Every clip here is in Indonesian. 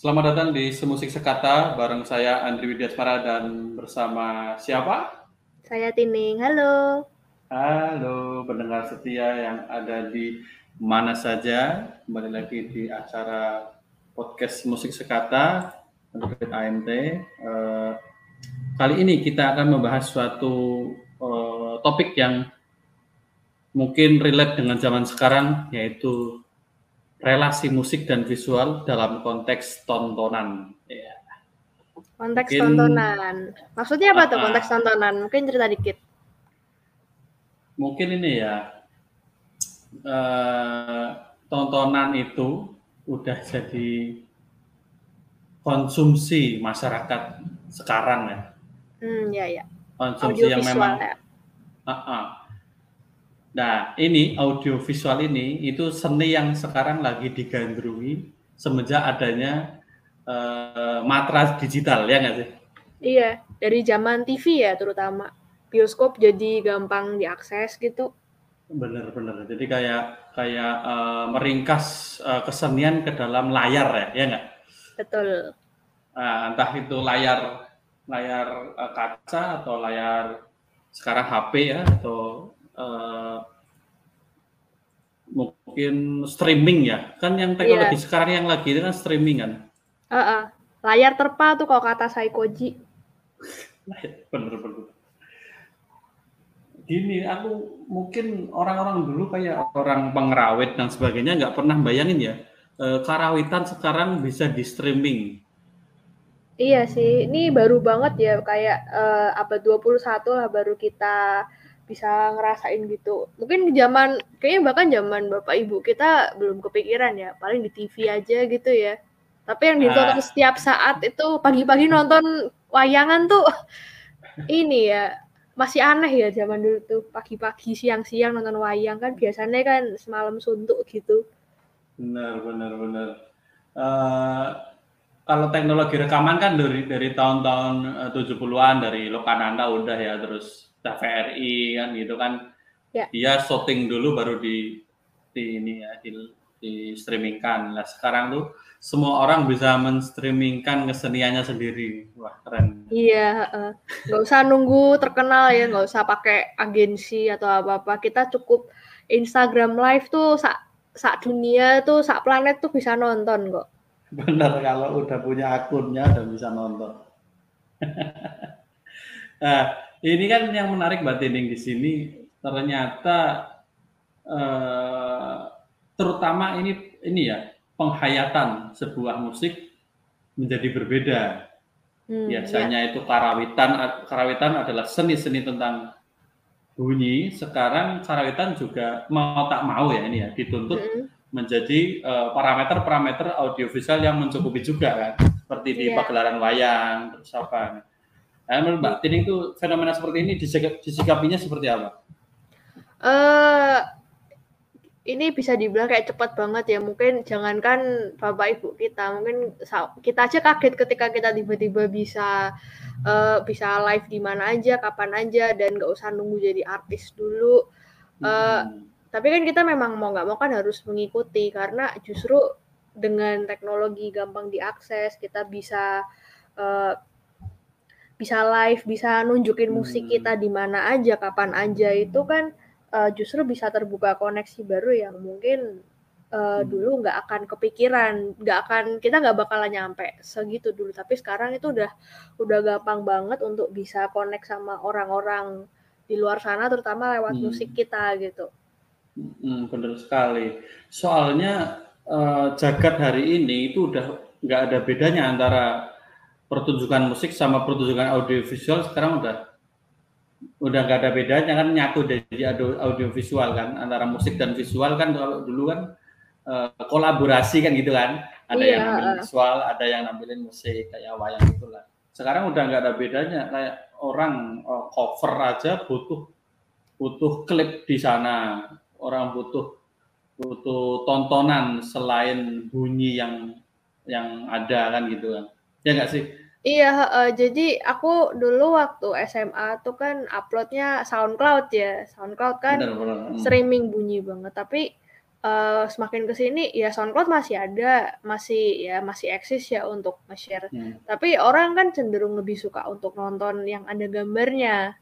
Selamat datang di Semusik Sekata bareng saya Andri Widyasmara dan bersama siapa? Saya Tining. Halo. Halo pendengar setia yang ada di mana saja. Kembali lagi di acara podcast Musik Sekata menurut AMT. Uh, kali ini kita akan membahas suatu uh, topik yang mungkin relate dengan zaman sekarang yaitu relasi musik dan visual dalam konteks tontonan. Ya. Konteks Mungkin, tontonan. Maksudnya apa uh, tuh konteks tontonan? Mungkin cerita dikit. Mungkin ini ya. Uh, tontonan itu udah jadi konsumsi masyarakat sekarang ya. Hmm, ya ya. Konsumsi Audio yang memang ya. uh -uh, Nah, ini audio visual ini itu seni yang sekarang lagi digandrungi semenjak adanya uh, matra digital ya nggak sih? Iya, dari zaman TV ya terutama. Bioskop jadi gampang diakses gitu. Bener-bener. Jadi kayak kayak uh, meringkas uh, kesenian ke dalam layar ya, ya nggak? Betul. Nah, entah itu layar layar uh, kaca atau layar sekarang HP ya atau uh, mungkin streaming ya. Kan yang teknologi yeah. sekarang yang lagi itu kan streaming kan? Uh -uh. layar terpa tuh kalau kata Saikoji. Bener bener gini aku mungkin orang-orang dulu kayak orang pengrawit dan sebagainya nggak pernah bayangin ya uh, karawitan sekarang bisa di streaming. Iya sih, ini baru banget ya kayak uh, abad 21 lah baru kita bisa ngerasain gitu. Mungkin zaman kayaknya bahkan zaman bapak ibu kita belum kepikiran ya, paling di TV aja gitu ya. Tapi yang ditonton nah. setiap saat itu pagi-pagi nonton wayangan tuh ini ya masih aneh ya zaman dulu tuh pagi-pagi siang-siang nonton wayang kan biasanya kan semalam suntuk gitu. Benar benar benar. Uh, kalau teknologi rekaman kan dari dari tahun-tahun 70-an eh, dari Lokananda udah ya terus TVRI kan gitu kan. Ya. dia syuting dulu baru di di ini ya di, di streamingkan. Lah sekarang tuh semua orang bisa menstreamingkan keseniannya sendiri. Wah keren. Iya nggak uh, usah nunggu terkenal ya nggak usah pakai agensi atau apa apa kita cukup Instagram live tuh sak sak dunia tuh sak planet tuh bisa nonton kok. Benar kalau udah punya akunnya dan bisa nonton. Nah ini kan yang menarik Mbak Tining di sini ternyata eh, terutama ini ini ya penghayatan sebuah musik menjadi berbeda. Hmm, Biasanya ya. itu karawitan karawitan adalah seni-seni tentang bunyi. Sekarang karawitan juga mau tak mau ya ini ya dituntut hmm. menjadi parameter parameter-parameter audiovisual yang mencukupi juga kan. Seperti di yeah. pagelaran wayang terus apa. Nah, menurut Mbak Tin itu fenomena seperti ini disikapinya seperti apa? Uh, ini bisa dibilang kayak cepat banget ya. Mungkin jangankan bapak ibu kita, mungkin kita aja kaget ketika kita tiba-tiba bisa uh, bisa live di mana aja, kapan aja, dan nggak usah nunggu jadi artis dulu. Uh, hmm. Tapi kan kita memang mau nggak mau kan harus mengikuti karena justru dengan teknologi gampang diakses, kita bisa uh, bisa live, bisa nunjukin musik hmm. kita di mana aja, kapan aja itu kan uh, justru bisa terbuka koneksi baru yang mungkin uh, hmm. dulu nggak akan kepikiran, nggak akan kita nggak bakalan nyampe segitu dulu. Tapi sekarang itu udah udah gampang banget untuk bisa connect sama orang-orang di luar sana, terutama lewat hmm. musik kita gitu. Hmm, benar sekali. Soalnya uh, jagat hari ini itu udah nggak ada bedanya antara pertunjukan musik sama pertunjukan audiovisual sekarang udah udah gak ada bedanya kan nyatu audio, audiovisual kan. Antara musik dan visual kan kalau dulu kan uh, kolaborasi kan gitu kan. Ada iya. yang nampilin visual ada yang nampilin musik kayak wayang itulah sekarang udah nggak ada bedanya kayak orang uh, cover aja butuh butuh klip di sana. Orang butuh butuh tontonan selain bunyi yang yang ada kan gitu kan. Ya nggak sih Iya, uh, jadi aku dulu waktu SMA tuh kan uploadnya SoundCloud ya. SoundCloud kan Benar benar, streaming bunyi banget, tapi uh, semakin ke sini ya SoundCloud masih ada, masih ya masih eksis ya untuk nge-share. Hmm. Tapi orang kan cenderung lebih suka untuk nonton yang ada gambarnya.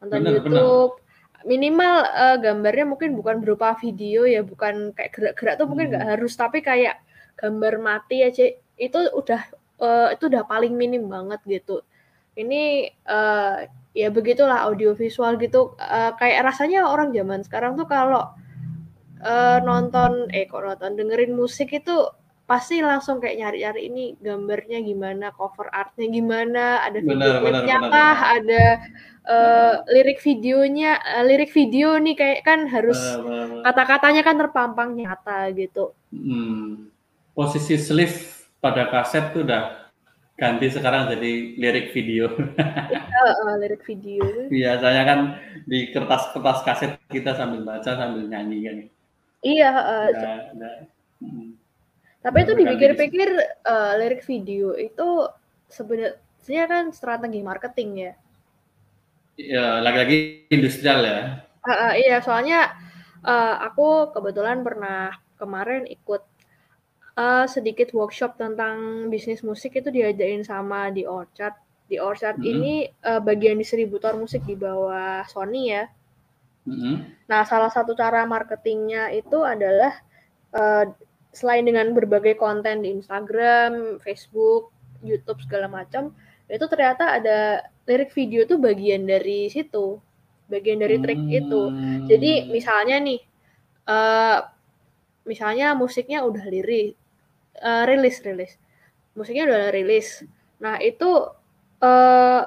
Nonton bener, YouTube. Bener. Minimal uh, gambarnya mungkin bukan berupa video ya, bukan kayak gerak-gerak tuh mungkin nggak hmm. harus, tapi kayak gambar mati aja itu udah uh, itu udah paling minim banget gitu. Ini uh, ya begitulah audiovisual gitu uh, kayak rasanya orang zaman sekarang tuh kalau uh, nonton eh kok nonton dengerin musik itu pasti langsung kayak nyari-nyari ini gambarnya gimana, cover artnya gimana, ada video klipnya kah, ada uh, lirik videonya, uh, lirik video nih kayak kan harus kata-katanya kan terpampang nyata gitu. Hmm. Posisi sleeve pada kaset tuh udah ganti sekarang jadi lirik video. uh, uh, lirik video. Biasanya kan di kertas-kertas kaset kita sambil baca sambil nyanyi kan. Iya, uh, nah, nah. Hmm. Tapi itu dipikir-pikir uh, lirik video itu sebenarnya kan strategi marketing ya. Iya, lagi-lagi industrial ya. Uh, uh, iya, soalnya uh, aku kebetulan pernah kemarin ikut uh, sedikit workshop tentang bisnis musik itu diajarin sama di Orchard. Di Orchard mm -hmm. ini uh, bagian distributor musik di bawah Sony ya. Mm-hmm. Nah, salah satu cara marketingnya itu adalah uh, selain dengan berbagai konten di Instagram, Facebook, YouTube segala macam, itu ternyata ada lirik video tuh bagian dari situ, bagian dari trik mm-hmm. itu. Jadi misalnya nih, uh, misalnya musiknya udah lirik, uh, rilis rilis, musiknya udah rilis. Nah itu uh,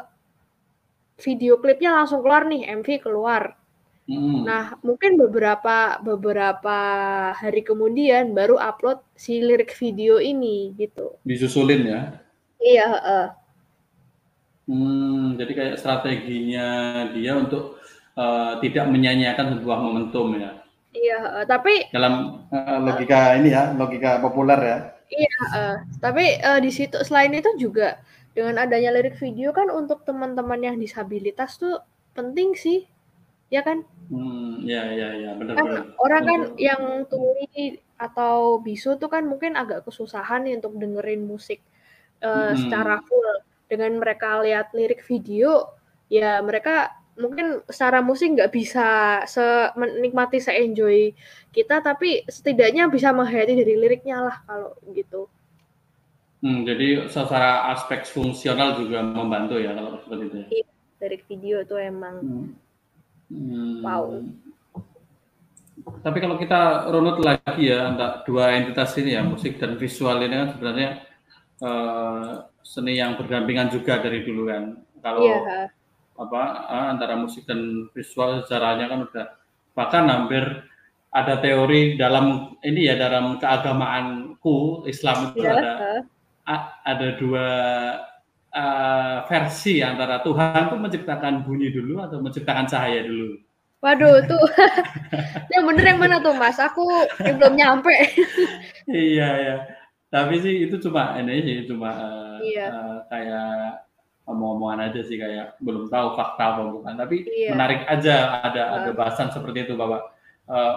video klipnya langsung keluar nih, MV keluar Hmm. Nah, mungkin beberapa beberapa hari kemudian baru upload si lirik video ini gitu. Disusulin ya? Iya. Uh. Hmm, jadi kayak strateginya dia untuk uh, tidak menyanyiakan sebuah momentum ya. Iya, tapi dalam uh, logika uh, ini ya, logika populer ya. Iya, uh, tapi uh, di situ selain itu juga dengan adanya lirik video kan untuk teman-teman yang disabilitas tuh penting sih ya kan? Hmm, ya ya ya, benar Kan orang kan yang tuli atau bisu tuh kan mungkin agak kesusahan nih untuk dengerin musik, uh, hmm. secara full. Dengan mereka lihat lirik video, ya mereka mungkin secara musik nggak bisa se menikmati, se-enjoy kita, tapi setidaknya bisa menghayati dari liriknya lah kalau gitu. Hmm, jadi secara aspek fungsional juga membantu ya kalau seperti itu ya? Iya, lirik video itu emang hmm. Hmm. Wow. Tapi kalau kita runut lagi ya dua entitas ini ya musik dan visual ini kan sebenarnya uh, seni yang berdampingan juga dari dulu kan. Kalau yeah. Apa uh, antara musik dan visual sejarahnya kan udah bahkan hampir ada teori dalam ini ya dalam keagamaanku Islam itu yeah. ada ada dua uh, versi antara Tuhan tuh menciptakan bunyi dulu atau menciptakan cahaya dulu? Waduh, tuh yang bener yang mana tuh Mas? Aku belum nyampe. iya ya, tapi sih itu cuma ini sih cuma uh, iya. uh, kayak omong-omongan aja sih kayak belum tahu fakta apa bukan. Tapi iya. menarik aja ada uh. ada bahasan seperti itu bapak. Uh,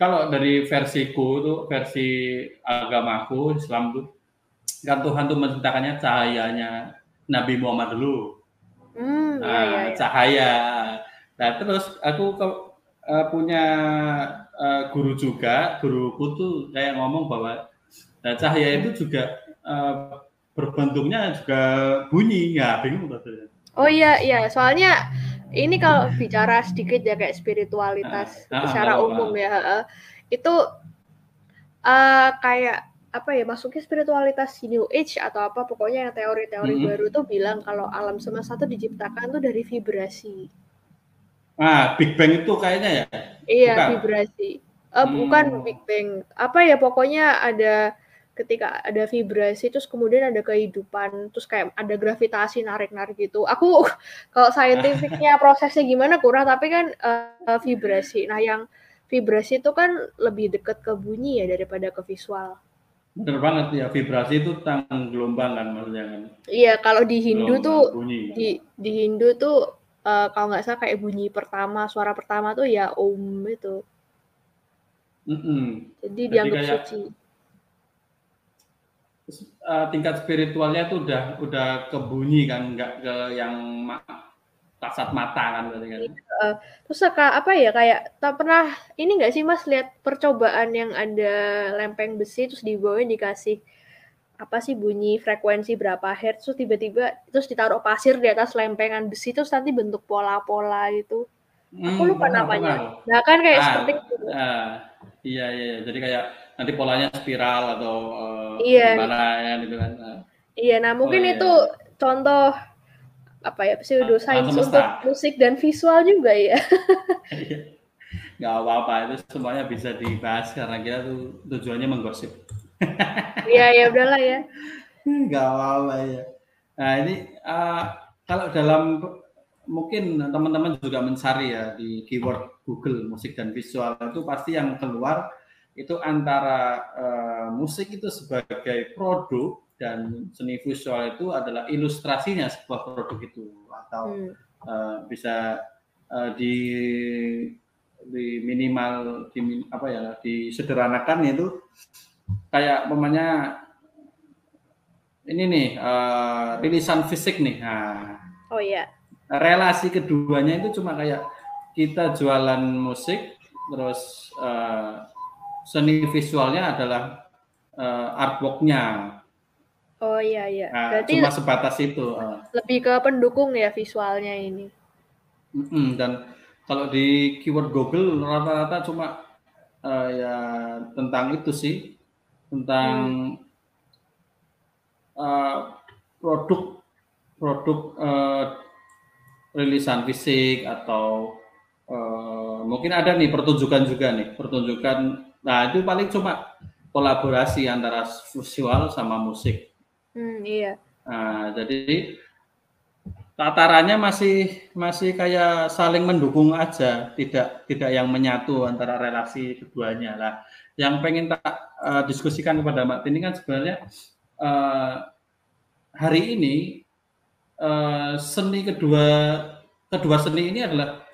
kalau dari versiku tuh versi agamaku Islam tuh kan Tuhan tuh menciptakannya cahayanya Nabi Muhammad dulu. Hmm, nah, iya, iya. cahaya. Nah, terus aku ke, uh, punya uh, guru juga, guruku tuh kayak ngomong bahwa nah, cahaya itu juga uh, berbentuknya juga bunyi. Ya, bingung maksudnya. Oh iya, iya. Soalnya ini kalau bicara sedikit ya kayak spiritualitas nah, secara nah, umum nah. ya, itu uh, kayak apa ya masuknya spiritualitas New Age atau apa pokoknya yang teori-teori hmm. baru tuh bilang kalau alam semesta tuh diciptakan tuh dari vibrasi. Ah, Big Bang itu kayaknya ya? Iya, bukan. vibrasi. Uh, hmm. Bukan Big Bang. Apa ya pokoknya ada ketika ada vibrasi terus kemudian ada kehidupan terus kayak ada gravitasi narik-narik gitu. Aku kalau saintifiknya prosesnya gimana kurang tapi kan uh, vibrasi. Nah, yang vibrasi itu kan lebih dekat ke bunyi ya daripada ke visual. Bener banget ya, vibrasi itu tentang gelombang kan maksudnya kan. Iya, kalau di Hindu gelombang, tuh bunyi. di di Hindu tuh uh, kalau nggak salah kayak bunyi pertama, suara pertama tuh ya om itu. Mm-mm. Jadi Jadi dianggap kayak suci. Uh, tingkat spiritualnya itu udah udah kebunyi kan, nggak ke yang ma- kasat mata kan berarti kan. Eh, terus apa ya kayak tak pernah ini nggak sih Mas lihat percobaan yang ada lempeng besi terus di bawahnya dikasih apa sih bunyi frekuensi berapa hertz terus tiba-tiba terus ditaruh pasir di atas lempengan besi terus nanti bentuk pola-pola gitu. Aku Hmm, lupa namanya. Nah kan kayak Ah, seperti itu. ah, iya, iya, iya. jadi kayak nanti polanya spiral atau uh, Iya. gimana ya gitu kan. Ah, Iya, nah mungkin iya. itu contoh apa ya Alam semesta. untuk musik dan visual juga ya. Iya. nggak apa-apa itu semuanya bisa dibahas karena kita tuh tujuannya menggosip. Iya ya udahlah ya. Nggak apa-apa ya. Nah ini uh, kalau dalam mungkin teman-teman juga mencari ya di keyword Google musik dan visual itu pasti yang keluar itu antara uh, musik itu sebagai produk dan seni visual itu adalah ilustrasinya sebuah produk itu atau Hmm. uh, bisa uh, di di minimal di apa ya disederhanakan itu kayak umpamanya ini nih uh, rilisan fisik nih nah Oh iya. relasi keduanya itu cuma kayak kita jualan musik terus uh, seni visualnya adalah uh, artworknya Oh iya iya. nah, Berarti cuma sebatas itu uh. lebih ke pendukung ya visualnya ini. Mm-mm, dan kalau di keyword Google rata-rata cuma uh, ya tentang itu sih tentang uh, produk produk uh, rilisan fisik atau uh, mungkin ada nih pertunjukan juga nih pertunjukan nah itu paling cuma kolaborasi antara visual sama musik Hmm, iya. Nah, jadi tatarannya masih masih kayak saling mendukung aja, tidak tidak yang menyatu antara relasi keduanya lah. Yang pengen tak uh, diskusikan kepada Mbak Tini kan sebenarnya uh, hari ini uh, seni kedua kedua seni ini adalah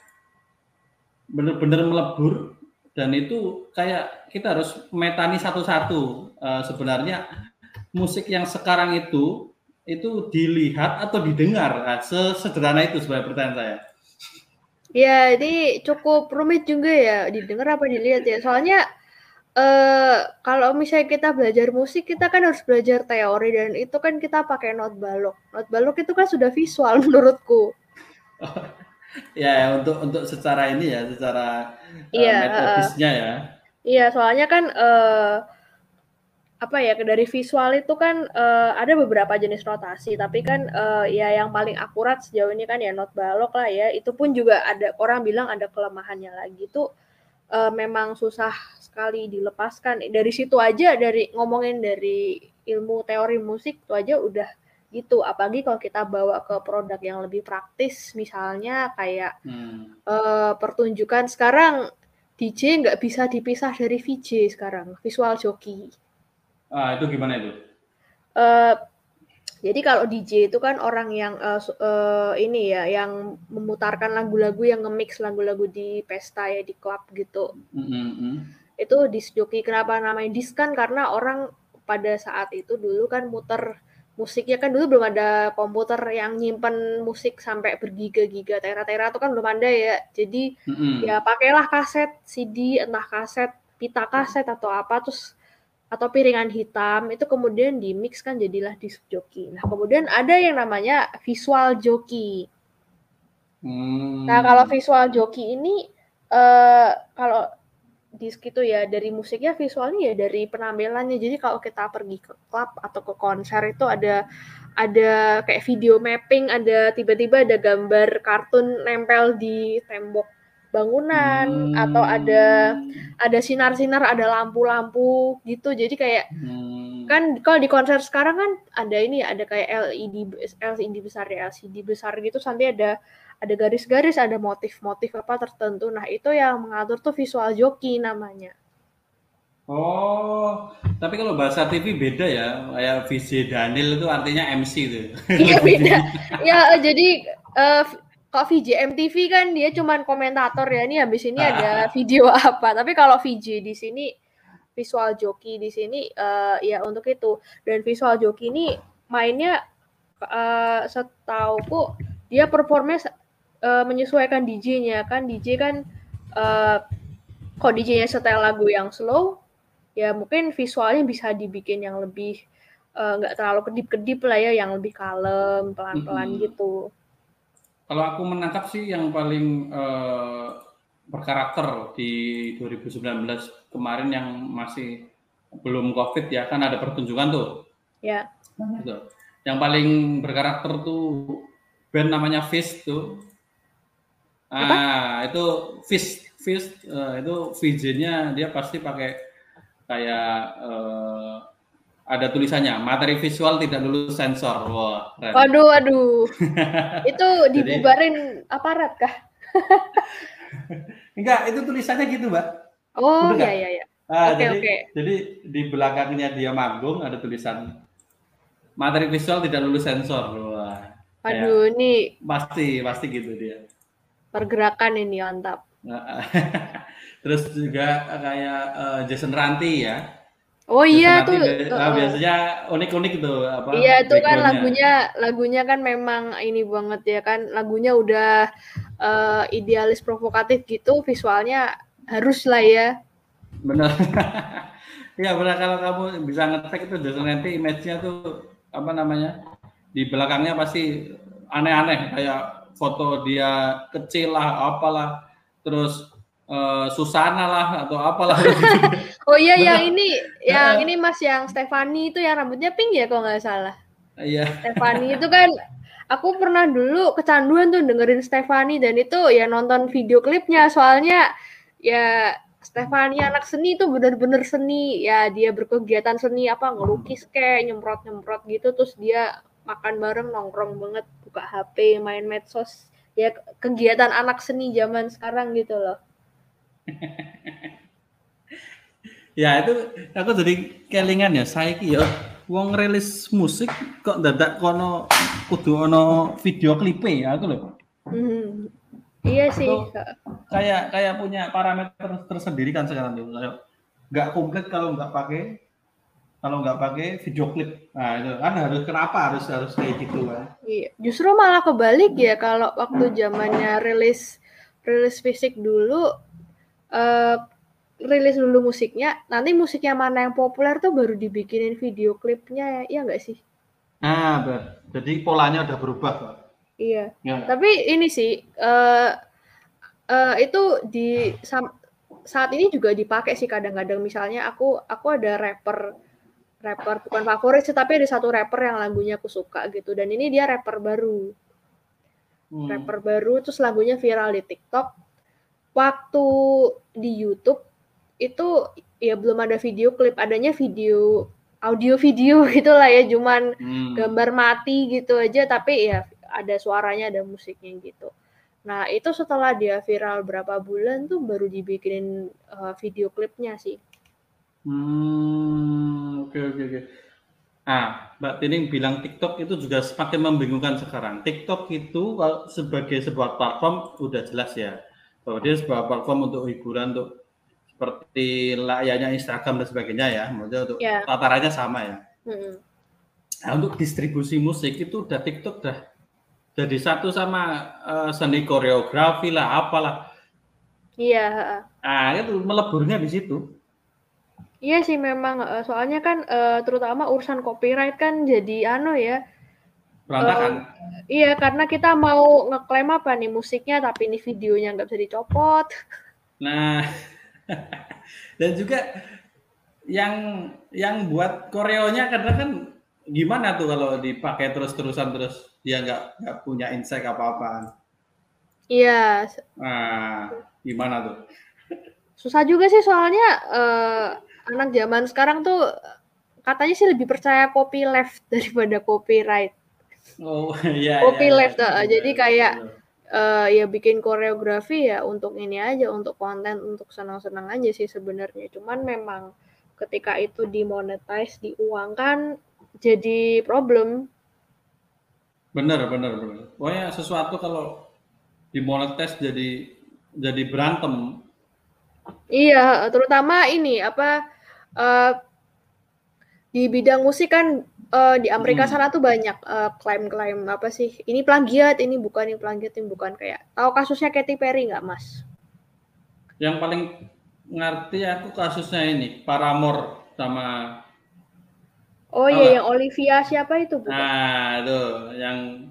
benar-benar melebur dan itu kayak kita harus metani satu-satu uh, sebenarnya musik yang sekarang itu itu dilihat atau didengar nah, sesederhana itu sebenarnya pertanyaan saya Ya, ini cukup rumit juga ya didengar apa dilihat ya. Soalnya eh kalau misalnya kita belajar musik, kita kan harus belajar teori dan itu kan kita pakai not balok. Not balok itu kan sudah visual menurutku. ya untuk untuk secara ini ya secara Iya, uh, metodisnya ya Iya, soalnya kan eh apa ya dari visual itu kan eh, ada beberapa jenis notasi, tapi kan eh, ya yang paling akurat sejauh ini kan ya not balok lah ya. Itu pun juga ada orang bilang ada kelemahannya lagi itu eh, memang susah sekali dilepaskan. Dari situ aja dari ngomongin dari ilmu teori musik itu aja udah gitu. Apalagi kalau kita bawa ke produk yang lebih praktis, misalnya kayak hmm. eh, pertunjukan sekarang DJ nggak bisa dipisah dari VJ sekarang, visual joki. ah itu gimana itu Eh, jadi kalau DJ itu kan orang yang su- eh, ini ya, yang memutarkan lagu-lagu yang nge-mix lagu-lagu di pesta ya di klub gitu. Mm, mm, mm. Itu disc joki. Kenapa namanya disc kan? Karena orang pada saat itu dulu kan muter musiknya kan dulu belum ada komputer yang nyimpen musik sampai bergiga-giga. Tera-tera itu kan belum ada ya. Jadi Mm, mm. ya pakailah kaset CD entah kaset pita kaset atau apa terus atau piringan hitam itu kemudian di mix kan jadilah disc joki. Nah kemudian ada yang namanya visual joki. Hmm. Nah kalau visual joki ini eh kalau disc itu ya dari musiknya visualnya ya dari penampilannya. Jadi kalau kita pergi ke klub atau ke konser itu ada ada kayak video mapping, ada tiba-tiba ada gambar kartun nempel di tembok bangunan Hmm. atau ada ada sinar-sinar, ada lampu-lampu gitu. Jadi kayak Hmm. kan kalau di konser sekarang kan ada ini ya, ada kayak LED LCD besar ya, LCD besar gitu nanti ada ada garis-garis, ada motif-motif apa tertentu. Nah, itu yang mengatur tuh visual joki namanya. Oh, tapi kalau bahasa TV beda ya. Kayak VJ Daniel itu artinya MC itu. Iya beda. Ya jadi eh, kalau VJ MTV kan dia cuman komentator ya ini habis ini ada video apa tapi kalau VJ di sini visual joki di sini uh, ya untuk itu dan visual joki ini mainnya uh, setauku dia performnya uh, menyesuaikan DJ-nya kan DJ kan uh, kok DJ-nya setel lagu yang slow ya mungkin visualnya bisa dibikin yang lebih nggak uh, terlalu kedip-kedip lah ya yang lebih kalem pelan-pelan hmm. gitu kalau aku menangkap sih yang paling uh, berkarakter di 2019 kemarin yang masih belum COVID ya kan ada pertunjukan tuh. Ya. Gitu. Yang paling berkarakter tuh band namanya Fist tuh. Apa? Ah, itu Fist Fist uh, itu VJ-nya dia pasti pakai kayak uh, ada tulisannya materi visual tidak lulus sensor. Wah, keren. Waduh, waduh. itu dibubarin Jadi, aparat kah? Enggak, itu tulisannya gitu, Mbak. Oh, iya iya iya. Ah, okay, jadi, okay. jadi di belakangnya dia manggung ada tulisan materi visual tidak lulus sensor. Wah. Aduh, ini pasti pasti gitu dia. Pergerakan ini mantap. Terus juga kayak uh, Jason Ranti ya Oh iya tuh, uh, biasanya unik-unik tuh apa? Iya itu kan lagunya lagunya kan memang ini banget ya kan lagunya udah uh, idealis provokatif gitu visualnya harus lah ya. Benar. Iya benar kalau kamu bisa ngetek itu nanti image-nya tuh apa namanya di belakangnya pasti aneh-aneh kayak foto dia kecil lah apalah. Terus uh, Susana lah atau apalah. Oh iya yang ini yang ini Mas yang Stefani itu yang rambutnya pink ya kalau nggak salah. Iya. Stefani itu kan aku pernah dulu kecanduan tuh dengerin Stefani dan itu ya nonton video klipnya. Soalnya ya Stefani anak seni itu bener-bener seni. Ya dia berkegiatan seni apa ngelukis kayak nyemprot nyemprot gitu. Terus dia makan bareng nongkrong banget buka HP main medsos ya kegiatan anak seni zaman sekarang gitu loh ya itu aku jadi kelingan ya saya ya wong rilis musik kok dadak kono kudu ono video klipe ya aku loh. Hmm. Iya sih. kayak kayak punya parameter tersendiri kan sekarang tuh. Nggak komplit kalau nggak pakai kalau nggak pakai video klip. Nah, itu kan harus kenapa harus harus kayak gitu kan. Iya, justru malah kebalik ya kalau waktu zamannya rilis rilis fisik dulu uh, rilis dulu musiknya, nanti musiknya mana yang populer tuh baru dibikinin video klipnya ya, iya nggak sih? Ah, ber. jadi polanya udah berubah, Pak. Iya. Ya. Tapi ini sih uh, uh, itu di saat ini juga dipakai sih kadang-kadang misalnya aku aku ada rapper rapper bukan favorit sih tapi ada satu rapper yang lagunya aku suka gitu dan ini dia rapper baru. Hmm. Rapper baru terus lagunya viral di TikTok. Waktu di YouTube itu ya belum ada video klip, adanya video audio video gitulah ya, cuman hmm. gambar mati gitu aja tapi ya ada suaranya, ada musiknya gitu. Nah, itu setelah dia viral berapa bulan tuh baru dibikinin uh, video klipnya sih. Hmm, oke oke oke. Ah, Mbak Tining bilang TikTok itu juga semakin membingungkan sekarang. TikTok itu sebagai sebuah platform udah jelas ya bahwa dia sebuah platform untuk hiburan untuk seperti layaknya Instagram dan sebagainya ya, maksudnya untuk yeah. tatarannya sama ya. Mm-hmm. Nah, untuk distribusi musik itu udah TikTok udah jadi satu sama uh, seni koreografi lah, apalah. Iya. Ah itu meleburnya di situ. Iya sih memang, uh, soalnya kan uh, terutama urusan copyright kan jadi ano ya. Berantakan. Uh, iya karena kita mau ngeklaim apa nih musiknya tapi ini videonya nggak bisa dicopot. Nah. Dan juga yang yang buat koreonya karena kan gimana tuh kalau dipakai terus-terusan terus dia nggak nggak punya insight apa-apaan. Iya. Nah, gimana tuh? Susah juga sih soalnya uh, anak zaman sekarang tuh katanya sih lebih percaya copy left daripada copyright. Oh iya. Copy iya, left, iya, uh, jadi kayak uh, ya bikin koreografi ya untuk ini aja, untuk konten, untuk senang-senang aja sih sebenarnya. Cuman memang ketika itu dimonetize, diuangkan, jadi problem. Bener, bener, bener. Pokoknya sesuatu kalau dimonetes jadi jadi berantem. Iya, terutama ini apa uh, di bidang musik kan uh, di Amerika hmm. sana tuh banyak uh, klaim-klaim apa sih? Ini plagiat, ini bukan, ini plagiat, ini bukan kayak. Tahu kasusnya Katy Perry nggak, Mas? Yang paling ngerti aku kasusnya ini Paramore sama Oh iya, yang Olivia siapa itu? Bukan? Nah, itu yang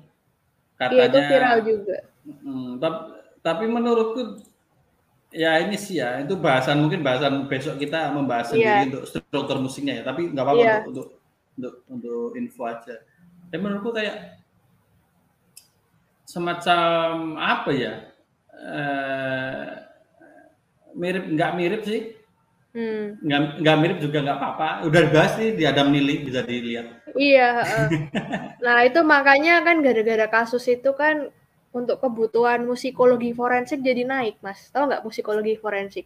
katanya Iya, itu viral juga. Hmm, tapi, tapi menurutku ya ini sih ya itu bahasan mungkin bahasan besok kita membahas yeah. sendiri untuk struktur musiknya ya tapi nggak apa-apa yeah. untuk, untuk untuk untuk info aja. Tapi menurutku kayak semacam apa ya eh, mirip nggak mirip sih Hmm. Nggak, nggak mirip juga nggak apa-apa. Udah dibahas sih di Adam Nili bisa dilihat. Iya. Uh. nah itu makanya kan gara-gara kasus itu kan untuk kebutuhan musikologi forensik jadi naik, Mas. Tahu nggak musikologi forensik?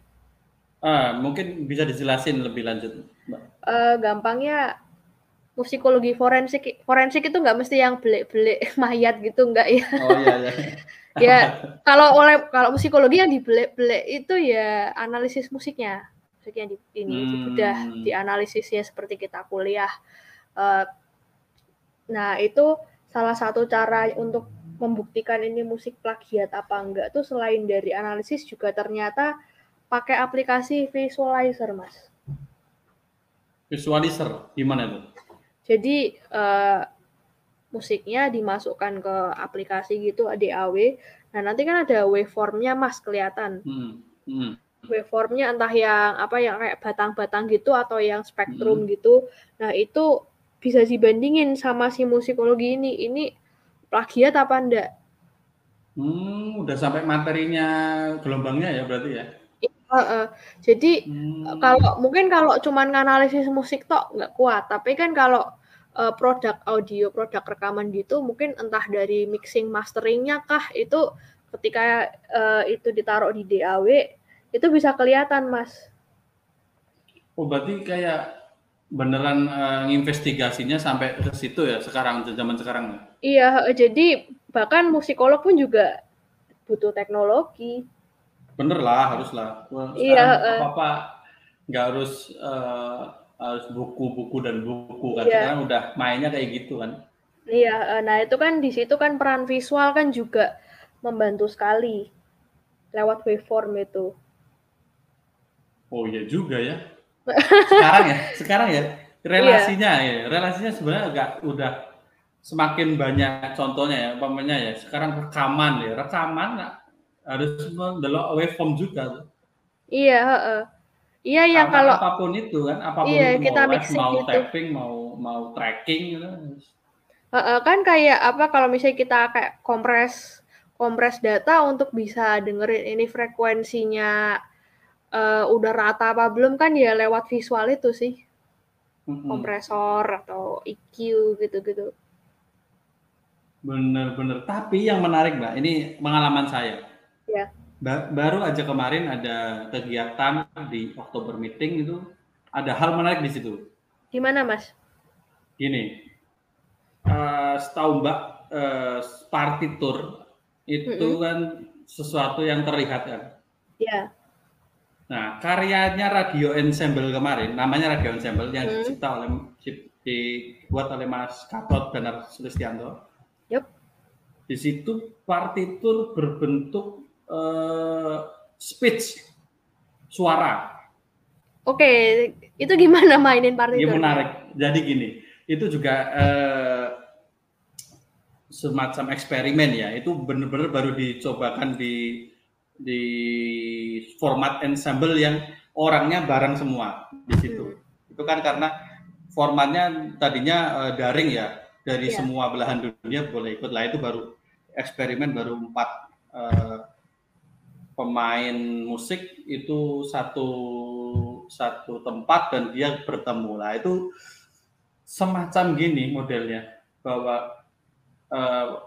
Ah, mungkin bisa dijelasin lebih lanjut, Mbak. Uh, gampangnya musikologi forensik forensik itu nggak mesti yang belik-belik mayat gitu nggak ya? Oh iya iya. ya kalau oleh kalau musikologi yang dibelek-belek itu ya analisis musiknya yang di, ini hmm. dibedah dianalisisnya seperti kita kuliah. Uh, nah itu salah satu cara untuk membuktikan ini musik plagiat apa enggak tuh selain dari analisis juga ternyata pakai aplikasi visualizer mas. Visualizer gimana tuh? Jadi uh, musiknya dimasukkan ke aplikasi gitu DAW. Nah nanti kan ada waveformnya mas kelihatan. Hmm. Hmm waveformnya entah yang apa yang kayak batang-batang gitu atau yang spektrum hmm. gitu. Nah, itu bisa dibandingin sama si musikologi ini. Ini plagiat apa enggak? Hmm, udah sampai materinya gelombangnya ya berarti ya. Uh, uh. Jadi hmm. kalau mungkin kalau cuman analisis musik tok nggak kuat, tapi kan kalau uh, produk audio, produk rekaman gitu, mungkin entah dari mixing masteringnya kah itu ketika uh, itu ditaruh di DAW itu bisa kelihatan mas. Oh berarti kayak beneran uh, nginvestigasinya sampai ke situ ya sekarang zaman sekarang Iya, jadi bahkan musikolog pun juga butuh teknologi. Bener lah, harus lah. iya. Apa apa nggak harus uh, harus buku-buku dan buku kan? Iya. Sekarang udah mainnya kayak gitu kan? Iya, nah itu kan di situ kan peran visual kan juga membantu sekali lewat waveform itu. Oh iya juga ya. Sekarang ya, sekarang ya relasinya iya. ya, relasinya sebenarnya agak udah semakin banyak contohnya ya, umpamanya ya. Sekarang rekaman ya, rekaman harus mendelok waveform juga. Iya, uh, Iya ya kalau apa pun itu kan, apa pun iya, itu kita mau mixing mau gitu. tapping, mau mau tracking gitu. Uh, uh, kan kayak apa kalau misalnya kita kayak kompres kompres data untuk bisa dengerin ini frekuensinya uh, udah rata apa belum kan ya lewat visual itu sih. Kompresor atau EQ gitu-gitu. Bener-bener. Tapi yang menarik Mbak, ini pengalaman saya. Ya. Ba- baru aja kemarin ada kegiatan di Oktober meeting itu ada hal menarik di situ. Gimana Mas? Gini, uh, setahu Mbak uh, partitur itu mm-hmm. kan sesuatu yang terlihat kan. Ya. Nah, karyanya Radio Ensemble kemarin, namanya Radio Ensemble yang hmm. dicipta oleh dibuat oleh Mas Katot dan Sulistianto. Di situ partitur berbentuk uh, speech suara. Oke, itu gimana mainin partitur? Ini menarik. Jadi gini, itu juga uh, semacam eksperimen ya. Itu benar-benar baru dicobakan di di format ensemble yang orangnya bareng semua di situ. Hmm. Itu kan karena formatnya tadinya uh, daring ya dari yeah. semua belahan dunia boleh ikut lah itu baru eksperimen baru empat uh, pemain musik itu satu satu tempat dan dia bertemu lah itu semacam gini modelnya bahwa uh,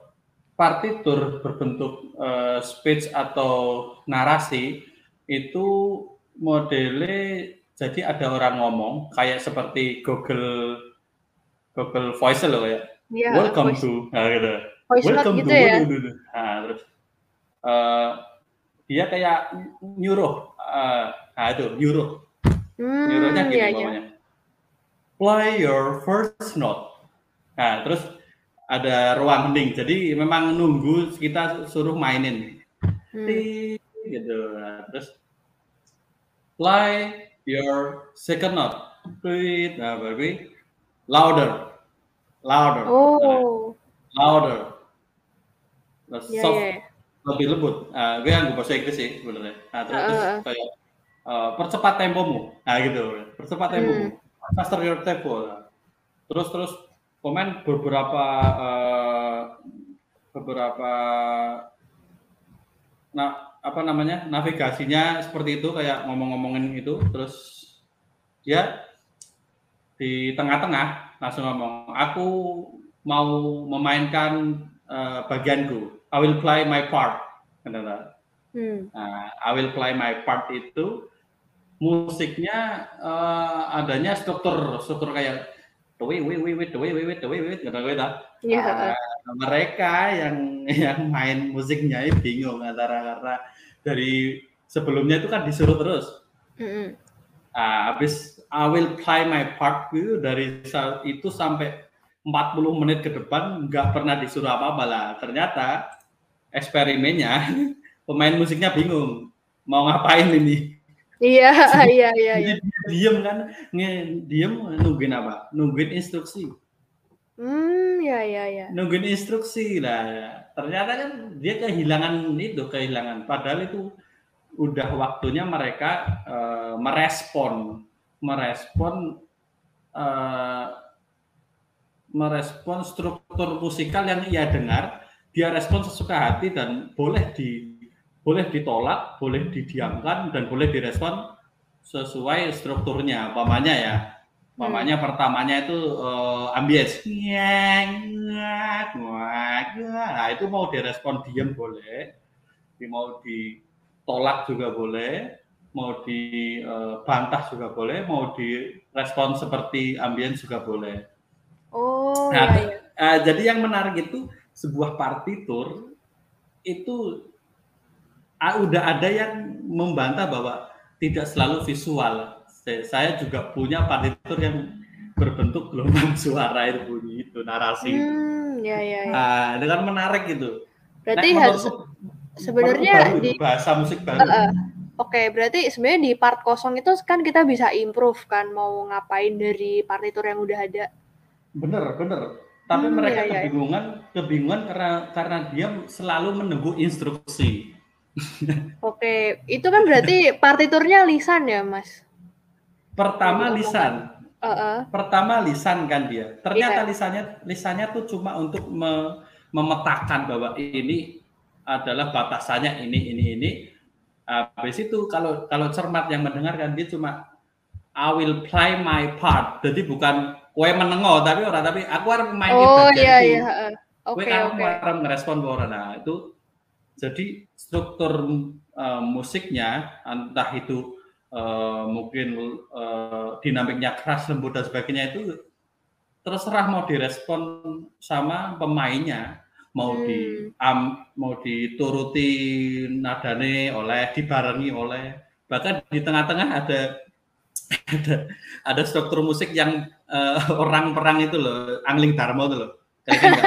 partitur berbentuk uh, speech atau narasi itu modelnya jadi ada orang ngomong kayak seperti Google Google Voice loh ya. Yeah, Welcome voice. to nah, gitu. Voice Welcome gitu to ya? nah, terus uh, dia kayak nyuruh uh, nah itu nyuruh. Hmm, nyuruhnya gini iya, iya. play your first note. Nah terus ada ruang hening jadi memang nunggu kita suruh mainin. Hmm. gitu. Nah, terus play your second note. Tweet, nah baby. Louder. Louder. Oh. Nah, louder nah, yeah, soft yeah. lebih lembut. Nah, gue yang bahasa Inggris sih sebenarnya. Nah, terus, uh, terus kayak uh, percepat tempomu. Nah gitu percepat tempomu. Hmm. faster your tempo. Nah. terus terus komen beberapa uh, beberapa nah apa namanya navigasinya seperti itu kayak ngomong-ngomongin itu. Terus ya di tengah-tengah langsung ngomong aku mau memainkan uh, bagianku I will play my part. Hmm. Nah, I will play my part itu musiknya uh, adanya struktur struktur kayak dewi dewi dewi we dewi dewi we gitu gitu. Mereka yang yang main musiknya itu bingung antara karena dari sebelumnya itu kan disuruh terus. Abis uh, habis I will play my part itu dari saat itu sampai 40 menit ke depan nggak pernah disuruh apa-apa lah. Ternyata eksperimennya pemain musiknya bingung mau ngapain ini Iya, iya, iya, iya. Diem kan, nge, diem nungguin apa? Nungguin instruksi. Hmm, ya, ya, ya. Nungguin instruksi lah. Ternyata kan dia kehilangan itu, kehilangan. Padahal itu udah waktunya mereka uh, merespon, merespon, uh, merespon struktur musikal yang ia dengar. Dia respon sesuka hati dan boleh di boleh ditolak, boleh didiamkan, dan boleh direspon sesuai strukturnya. Pamannya ya, pamannya hmm. pertamanya itu uh, ambience. Nah itu mau direspon diam boleh, mau ditolak juga boleh, mau dibantah juga boleh, mau direspon seperti ambience juga boleh. Oh. Nah, iya, iya. Uh, jadi yang menarik itu sebuah partitur itu udah ada yang membantah bahwa tidak selalu visual. Saya juga punya partitur yang berbentuk gelombang suara itu bunyi itu narasi. Hmm, ya ya. ya. Nah, kan menarik gitu. Berarti nah, harus sebenarnya di bahasa musik baru. Uh, uh, Oke, okay, berarti sebenarnya di part kosong itu kan kita bisa improve kan mau ngapain dari partitur yang udah ada. Bener, bener. Tapi hmm, mereka ya, ya. kebingungan, kebingungan karena karena dia selalu menunggu instruksi. Oke, itu kan berarti partiturnya lisan ya, Mas? Pertama lisan. Uh -uh. Pertama lisan kan dia. Ternyata yeah. lisannya lisannya tuh cuma untuk me, memetakan bahwa ini adalah batasannya ini ini ini. Habis itu kalau kalau cermat yang mendengarkan dia cuma I will play my part. Jadi bukan kue menengok tapi orang tapi aku harus main oh, iya, iya. Oke, oke. Okay. ngerespon bahwa nah itu jadi struktur uh, musiknya entah itu uh, mungkin uh, dinamiknya keras lembut dan sebagainya itu terserah mau direspon sama pemainnya mau hmm. di um, mau dituruti nadane oleh dibarengi oleh bahkan di tengah-tengah ada ada ada struktur musik yang uh, orang perang itu loh angling dharma itu loh kayak gitu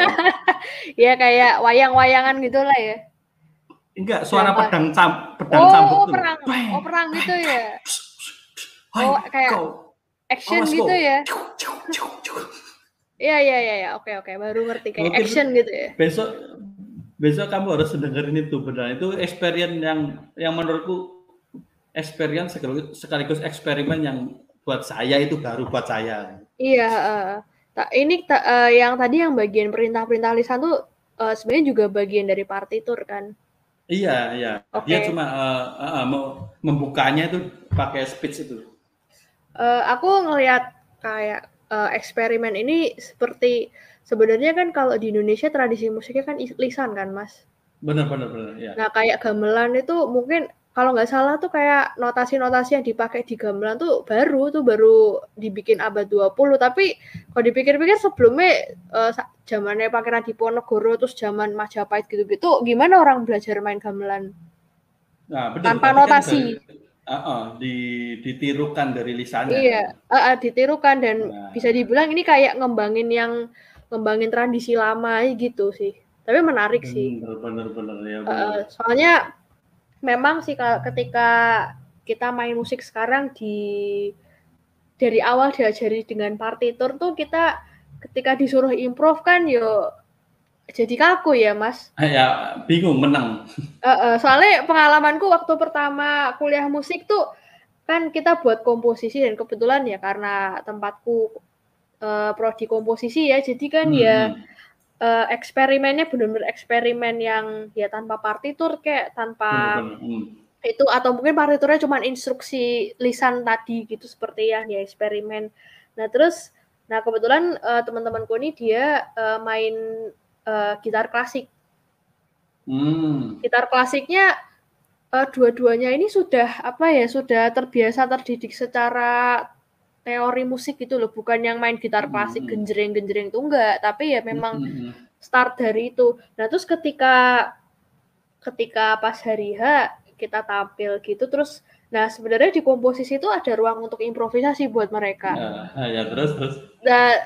ya kayak wayang-wayangan gitulah ya Enggak, suara Siapa? pedang cam, pedang oh, cambuk oh, perang. Bang, oh, perang gitu ya. Oh, kayak action gitu ya. Iya, iya, iya, ya. oke, oke, baru ngerti kayak Mungkin action gitu ya. Besok besok kamu harus dengerin itu benar. Itu experience yang yang menurutku experience sekaligus, sekaligus eksperimen yang buat saya itu baru buat saya. Iya, uh, ini uh, yang tadi yang bagian perintah-perintah lisan tuh uh, sebenarnya juga bagian dari partitur kan. Iya, iya. Okay. Dia cuma uh, uh, mau membukanya itu pakai speech itu. Uh, aku ngelihat kayak uh, eksperimen ini seperti sebenarnya kan kalau di Indonesia tradisi musiknya kan lisan kan, Mas? Benar, benar, benar. Ya. Nah, kayak gamelan itu mungkin kalau nggak salah tuh kayak notasi-notasi yang dipakai di gamelan tuh baru tuh baru dibikin abad 20 tapi kalau dipikir-pikir sebelumnya uh, zamannya Pangeran Diponegoro terus zaman Majapahit gitu-gitu gimana orang belajar main gamelan? Nah, betul, tanpa notasi kan dari, uh, uh, di, ditirukan dari lisannya iya uh, uh, ditirukan dan nah. bisa dibilang ini kayak ngembangin yang ngembangin tradisi lama gitu sih. Tapi menarik bener, sih bener-bener ya bener. Uh, soalnya memang sih kalau ketika kita main musik sekarang di dari awal diajari dengan partitur tuh kita ketika disuruh improv kan yo jadi kaku ya mas ya bingung menang uh, uh, soalnya pengalamanku waktu pertama kuliah musik tuh kan kita buat komposisi dan kebetulan ya karena tempatku uh, prodi komposisi ya jadi kan ya, hmm. ya uh, eksperimennya benar-benar eksperimen yang ya tanpa partitur kayak tanpa. Hmm. itu atau mungkin partiturnya cuma instruksi lisan tadi gitu seperti yang ya eksperimen. Nah terus nah kebetulan uh, teman-temanku ini dia uh, main uh, gitar klasik. Hmm. Gitar klasiknya uh, dua-duanya ini sudah apa ya sudah terbiasa terdidik secara teori musik gitu loh, bukan yang main gitar klasik hmm. genjreng-genjreng itu enggak, tapi ya memang hmm. start dari itu. Nah, terus ketika ketika pas hari H kita tampil gitu terus nah sebenarnya di komposisi itu ada ruang untuk improvisasi buat mereka. Nah, ya terus terus. Nah,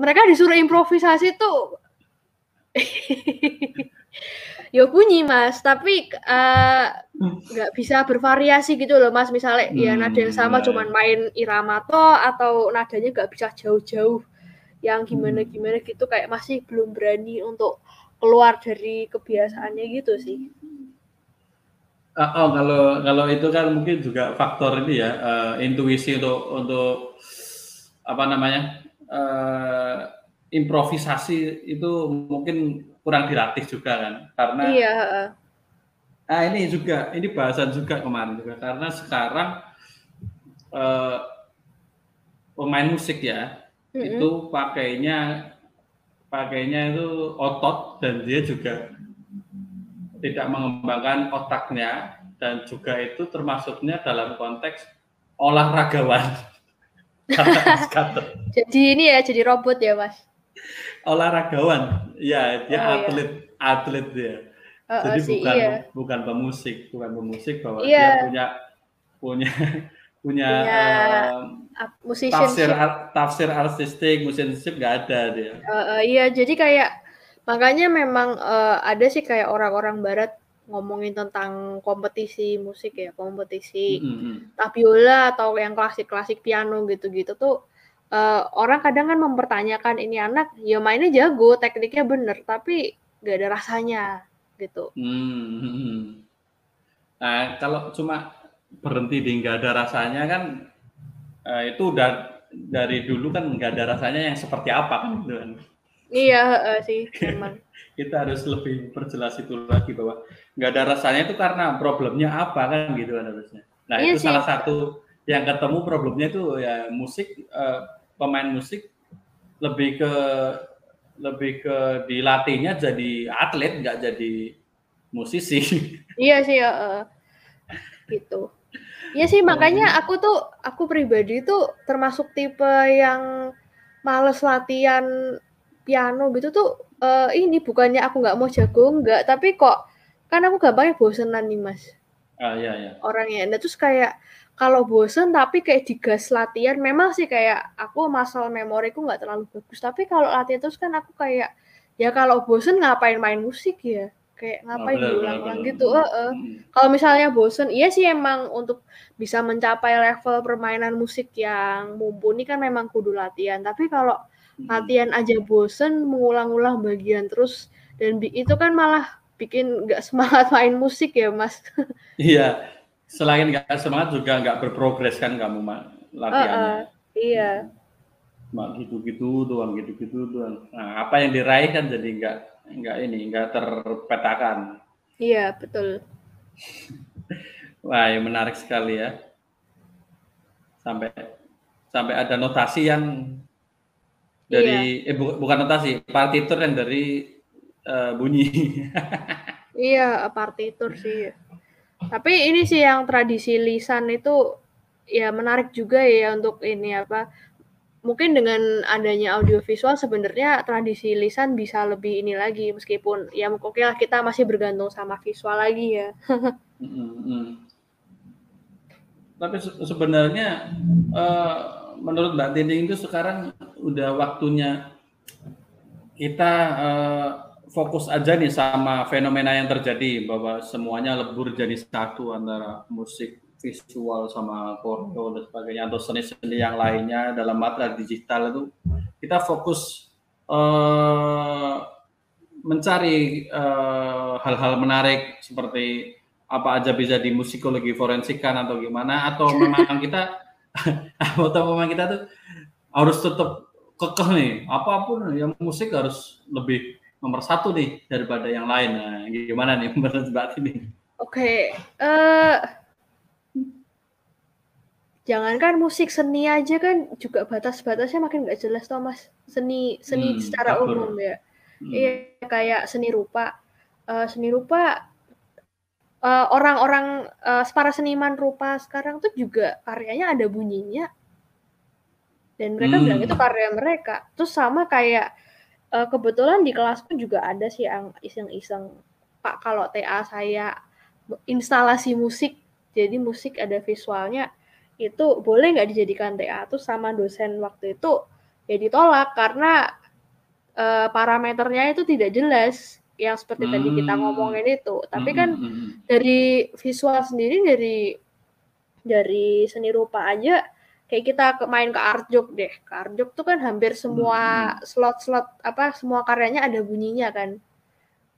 mereka disuruh improvisasi tuh ya bunyi mas tapi eh, nggak uh, bisa bervariasi gitu loh mas misalnya hmm, ya nada yang sama ya. cuman main irama to atau nadanya nggak bisa jauh-jauh yang gimana hmm. gimana gitu kayak masih belum berani untuk keluar dari kebiasaannya gitu sih. Uh, oh kalau kalau itu kan mungkin juga faktor ini ya uh, intuisi untuk untuk apa namanya uh, improvisasi itu mungkin kurang dilatih juga kan. Karena iya nah ini juga ini bahasan juga kemarin juga. Karena sekarang eh, pemain musik ya mm-hmm. itu pakainya pakainya itu otot dan dia juga tidak mengembangkan otaknya dan juga itu termasuknya dalam konteks olahragawan. jadi ini ya jadi robot ya mas olahragawan. Ya, dia oh, atlet, iya. atlet dia. Oh, Jadi oh, bukan iya. bukan pemusik, bukan pemusik bahwa iya. dia punya punya punya, punya uh, tafsir tafsir artistik, musisianship nggak ada dia. Uh, uh, iya, jadi kayak makanya memang uh, ada sih kayak orang-orang barat ngomongin tentang kompetisi musik ya, kompetisi mm -hmm. tabiola atau yang klasik-klasik piano gitu-gitu tuh uh, orang kadang kan mempertanyakan ini anak ya mainnya jago tekniknya bener tapi gak ada rasanya gitu. Hmm. Nah kalau cuma berhenti di nggak ada rasanya kan uh, itu udah dari dulu kan nggak ada rasanya yang seperti apa kan gitu kan. Iya uh, sih memang. Kita harus lebih perjelas itu lagi bahwa nggak ada rasanya itu karena problemnya apa kan gitu kan harusnya. Nah iya itu sih. salah satu yang ketemu problemnya itu ya musik uh, pemain musik lebih ke lebih ke dilatihnya jadi atlet nggak jadi musisi. Iya sih, uh, gitu. Iya sih makanya aku tuh aku pribadi tuh termasuk tipe yang males latihan piano gitu tuh uh, ini bukannya aku nggak mau jago nggak tapi kok kan aku gampangnya bosenan nih mas. Ah iya iya. Orangnya, nah terus kayak kalau bosen tapi kayak digas latihan memang sih kayak aku masalah memoriku nggak terlalu bagus. Tapi kalau latihan terus kan aku kayak ya kalau bosen ngapain main musik ya? Kayak ngapain oh, diulang-ulang gitu uh, uh. kalau misalnya bosen iya sih emang untuk bisa mencapai level permainan musik yang mumpuni kan memang kudu latihan. Tapi kalau hmm. latihan aja bosen mengulang-ulang bagian terus dan itu kan malah bikin nggak semangat main musik ya mas. Iya selain nggak semangat juga nggak berprogres kan kamu mak latihannya. Uh, uh, iya. Mak gitu-gitu doang, gitu-gitu doang. Nah, apa yang diraih kan jadi nggak nggak ini nggak terpetakan. Iya betul. Wah, yang menarik sekali ya. Sampai sampai ada notasi yang dari iya. eh bu, bukan notasi, partitur yang dari uh, bunyi. iya, partitur sih Tapi ini sih yang tradisi lisan itu ya menarik juga ya untuk ini apa mungkin dengan adanya audiovisual sebenarnya tradisi lisan bisa lebih ini lagi meskipun ya oke lah kita masih bergantung sama visual lagi ya. Tapi se sebenarnya uh, menurut Mbak Tinding itu sekarang udah waktunya kita uh, fokus aja nih sama fenomena yang terjadi bahwa semuanya lebur jadi satu antara musik visual sama koreo dan sebagainya atau seni-seni yang lainnya dalam matra digital itu. Kita fokus uh, mencari eh, hal-hal uh, menarik seperti apa aja bisa di musikologi forensikan atau gimana atau memang kita atau memang kita tuh harus tetap kekeh nih. Apa pun yang musik harus lebih nomor satu nih daripada yang lain. Nah gimana nih menurut mbak ini oke okay. uh, jangankan musik seni aja kan juga batas-batasnya makin nggak jelas toh mas. Seni seni hmm, secara umum ya. Hmm. iya kayak seni rupa. Uh, seni rupa uh, orang-orang uh, para seniman rupa sekarang tuh juga karyanya ada bunyinya. Dan mereka hmm. bilang itu karya mereka. Terus sama kayak uh, kebetulan di kelasku juga ada sih yang iseng-iseng pak kalau TA saya instalasi musik jadi musik ada visualnya itu boleh nggak dijadikan TA tuh sama dosen waktu itu ya ditolak karena uh, parameternya itu tidak jelas yang seperti hmm. tadi kita ngomongin itu tapi hmm. kan hmm, hmm. dari visual sendiri dari dari seni rupa aja kayak kita main ke Artjok deh. Ke Artjok tuh kan hampir semua slot-slot apa semua karyanya ada bunyinya kan.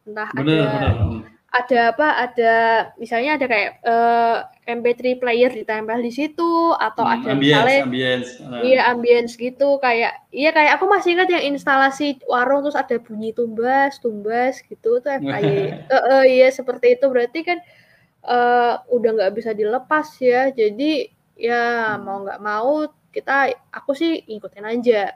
Entah bener, ada bener ada apa ada misalnya ada kayak uh, eh, MP3 player ditempel di situ atau hmm, ada ambience, misalnya ambience. Uh. iya ambience gitu. Kayak iya kayak aku masih ingat yang instalasi warung terus ada bunyi tumbas tumbas gitu tuh kayak uh, uh, iya seperti itu. Berarti kan uh, udah nggak bisa dilepas ya. Jadi ya hmm. mau nggak mau kita aku sih ikutin aja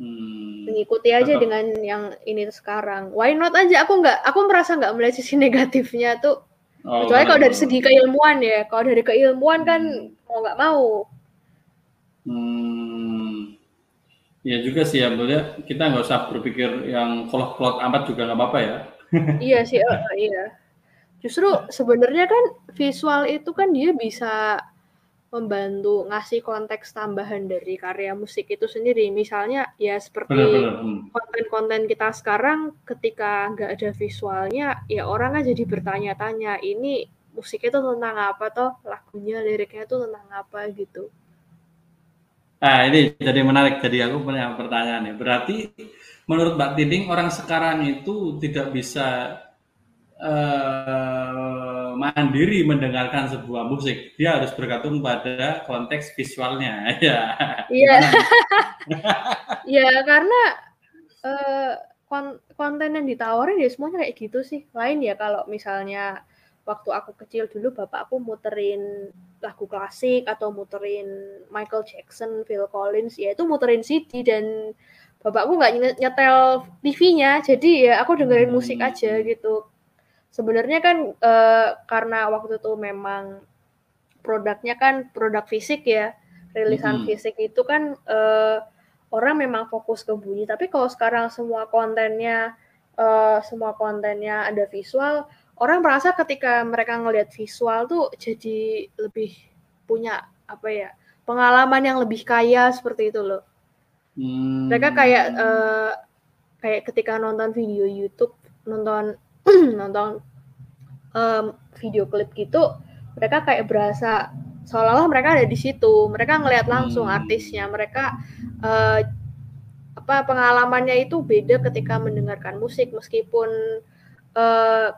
Hmm. Mengikuti aja Tetap. dengan yang ini sekarang. Why not aja? Aku nggak, aku merasa nggak melihat sisi negatifnya tuh. Oh, Kecuali kalau dari segi keilmuan ya. Kalau dari keilmuan kan hmm. mau nggak mau. Hmm. Ya juga sih ya, kita nggak usah berpikir yang kolot-kolot amat juga nggak apa-apa ya. iya sih, uh, iya. Justru sebenarnya kan visual itu kan dia bisa membantu ngasih konteks tambahan dari karya musik itu sendiri. Misalnya ya seperti hmm. konten-konten kita sekarang ketika nggak ada visualnya, ya orang kan jadi bertanya-tanya, ini musiknya itu tentang apa toh, lagunya, liriknya itu tentang apa gitu. Nah ini jadi menarik. Jadi aku punya pertanyaan nih. Berarti menurut Mbak Tiding orang sekarang itu tidak bisa uh, mandiri mendengarkan sebuah musik, dia harus bergantung pada konteks visualnya. Ya. Iya. Iya, karena uh, konten yang ditawarin ya semuanya kayak gitu sih. Lain ya kalau misalnya waktu aku kecil dulu bapak aku muterin lagu klasik atau muterin Michael Jackson, Phil Collins, ya itu muterin CD dan bapakku nggak nyetel TV-nya, jadi ya aku dengerin musik hmm. aja gitu sebenarnya kan uh, karena waktu itu memang produknya kan produk fisik ya rilisan hmm. fisik itu kan uh, orang memang fokus ke bunyi tapi kalau sekarang semua kontennya uh, semua kontennya ada visual orang merasa ketika mereka ngelihat visual tuh jadi lebih punya apa ya pengalaman yang lebih kaya seperti itu loh hmm. mereka kayak uh, kayak ketika nonton video YouTube nonton nonton um, video klip gitu mereka kayak berasa seolah-olah mereka ada di situ mereka ngelihat langsung hmm. artisnya mereka uh, apa pengalamannya itu beda ketika mendengarkan musik meskipun uh,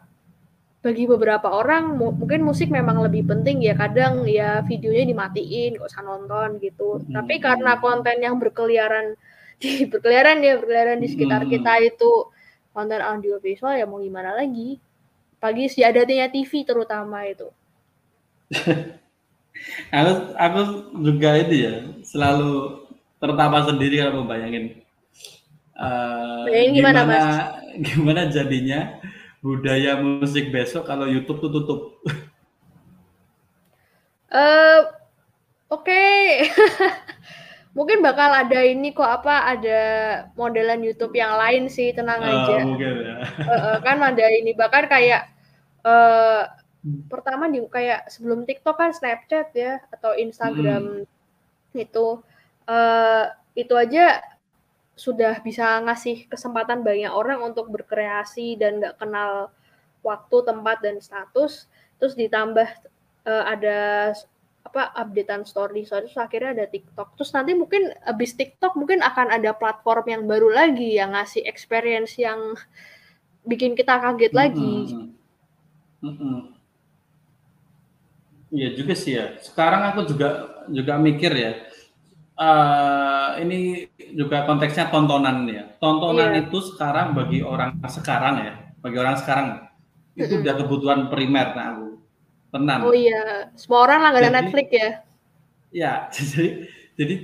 bagi beberapa orang mungkin musik memang lebih penting ya kadang ya videonya dimatiin gak usah nonton gitu hmm. tapi karena konten yang berkeliaran di berkeliaran ya berkeliaran di sekitar hmm. kita itu konten audio visual ya mau gimana lagi pagi sejadatinya TV terutama itu. aku aku juga itu ya selalu tertawa sendiri kalau membayangin uh, gimana, gimana mas? Gimana jadinya budaya musik besok kalau YouTube tuh tutup? Eh, oke. Mungkin bakal ada ini kok apa ada modelan YouTube yang lain sih, tenang Oh, aja. mungkin ya. Heeh, kan ada ini bahkan kayak eh pertama di kayak sebelum TikTok kan Snapchat ya atau Instagram itu eh itu aja sudah bisa ngasih kesempatan banyak orang untuk berkreasi dan nggak kenal waktu, tempat dan status. Terus ditambah eh, ada apa updatean story, story terus akhirnya ada TikTok. Terus nanti mungkin abis TikTok mungkin akan ada platform yang baru lagi yang ngasih experience yang bikin kita kaget lagi. Mm-mm. Mm-mm. Iya juga sih ya. Sekarang aku juga juga mikir ya. eh ini juga konteksnya tontonan ya. Tontonan Iya. itu sekarang bagi orang sekarang ya, bagi orang sekarang itu Mm-mm. udah kebutuhan primer nah aku. Tenan. Oh iya, semua orang langganan Jadi- Netflix ya. Ya, jadi jadi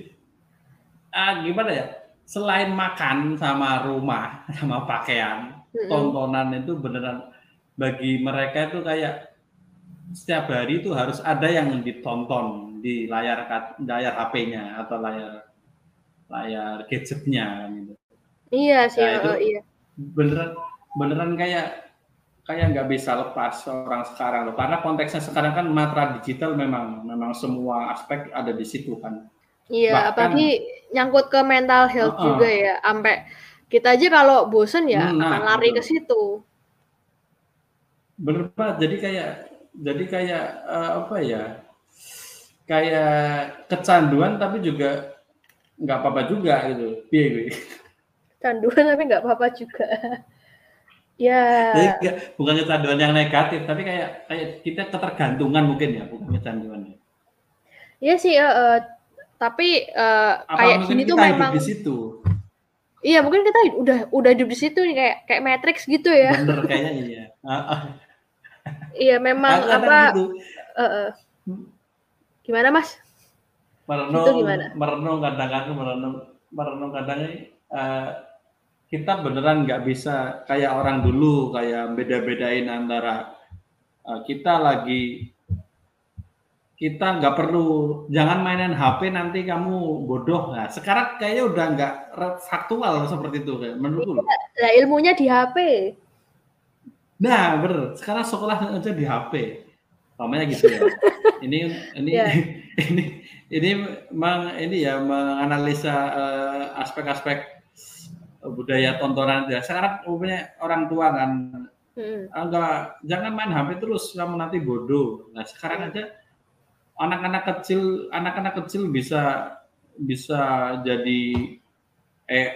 ah, gimana ya? Selain makan sama rumah sama pakaian, Mm-mm. tontonan itu beneran bagi mereka itu kayak setiap hari itu harus ada yang ditonton di layar layar HP-nya atau layar layar gadgetnya gitu. Iya sih, Nah, itu- eh, iya. Beneran beneran kayak kayak nggak bisa lepas orang sekarang loh karena konteksnya sekarang kan matra digital memang memang semua aspek ada di situ kan. Iya, Bahkan- apalagi nyangkut ke mental health Heeh. juga ya. Sampai kita aja kalau bosen ya Nah, akan lari betul. ke situ. Bener banget. Jadi kayak jadi kayak eh, apa ya? Kayak kecanduan tapi juga nggak apa-apa juga gitu. Piye gue. Canduan tapi nggak apa-apa juga. ya, Jadi nggak- bukan kecanduan yang negatif, tapi kayak kayak kita ketergantungan mungkin ya, bukan kecanduan. ya. iya sih. eh, eh, tapi Apa kayak gini tuh memang, di situ? iya mungkin kita udah udah hidup di situ nih kayak kayak Matrix gitu ya. Bener kayaknya iya. Iya memang Kadang-kadang apa? gitu. eh, eh. Gimana mas? merenung Itu gimana? merenung kadang-kadang merenung merenung kadang eh, kita beneran nggak bisa kayak orang dulu kayak beda-bedain antara eh, kita lagi kita nggak perlu jangan mainin HP nanti kamu bodoh nah sekarang kayaknya udah nggak faktual seperti itu kayak menurutku loh. Lah ilmunya di HP. nah bener sekarang sekolah aja di HP namanya gitu ya ini ini Iya. ini ini meng, ini ya menganalisa eh, aspek-aspek budaya tontonan ya sekarang umumnya orang tua kan Mm. ah, enggak jangan main HP terus kamu nanti bodoh nah sekarang aja anak-anak kecil anak-anak kecil bisa bisa jadi eh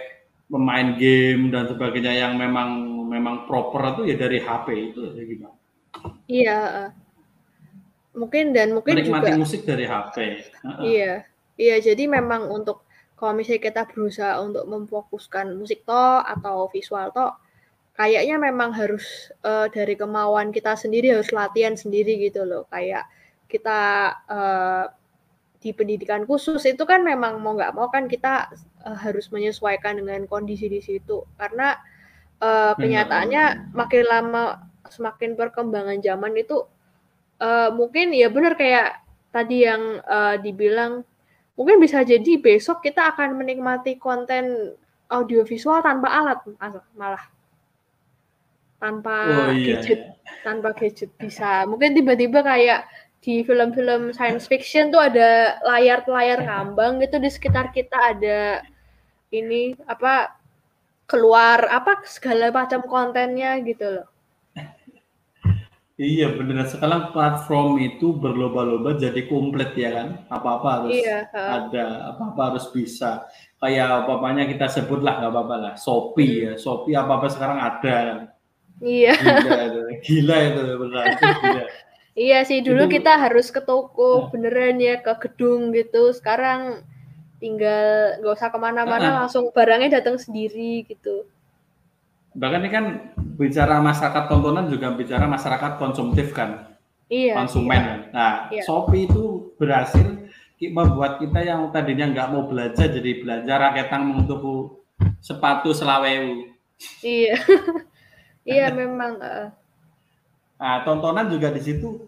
pemain game dan sebagainya yang memang memang proper itu ya dari HP itu ya gimana Iya. eh. Mungkin dan mungkin menikmati juga musik dari HP. Iya, iya. Jadi memang untuk kalau misalnya kita berusaha untuk memfokuskan musik toh atau visual toh, kayaknya memang harus eh, dari kemauan kita sendiri harus latihan sendiri gitu loh. Kayak kita eh, di pendidikan khusus itu kan memang mau nggak mau kan kita eh, harus menyesuaikan dengan kondisi di situ karena eh, kenyataannya makin lama semakin perkembangan zaman itu eh, mungkin ya benar kayak tadi yang eh, dibilang mungkin bisa jadi besok kita akan menikmati konten audiovisual tanpa alat malah. Tanpa Oh iya. gadget tanpa gadget bisa. Mungkin tiba-tiba kayak di film-film science fiction tuh ada layar-layar ngambang gitu di sekitar kita ada ini apa keluar apa segala macam kontennya gitu loh Iya benar sekarang platform itu berlomba-lomba jadi komplit ya kan apa-apa harus iya heeh. ada apa-apa harus bisa kayak apa-apanya kita sebut lah nggak apa-apa lah Shopee ya Shopee apa-apa sekarang ada iya gila itu gila itu beneran itu gila. Iya sih, dulu Itu- kita harus ke toko Nah. beneran ya, ke gedung gitu. Sekarang tinggal nggak usah ke mana-mana, Heeh. langsung barangnya datang sendiri gitu. Bahkan ini kan bicara masyarakat tontonan juga bicara masyarakat konsumtif kan Iya. konsumen kan. Nah, Iya. Shopee itu berhasil membuat kita yang tadinya nggak mau belanja jadi belanja raketang untuk sepatu selawewu. Iya. Iya memang. Uh. Nah, tontonan juga di situ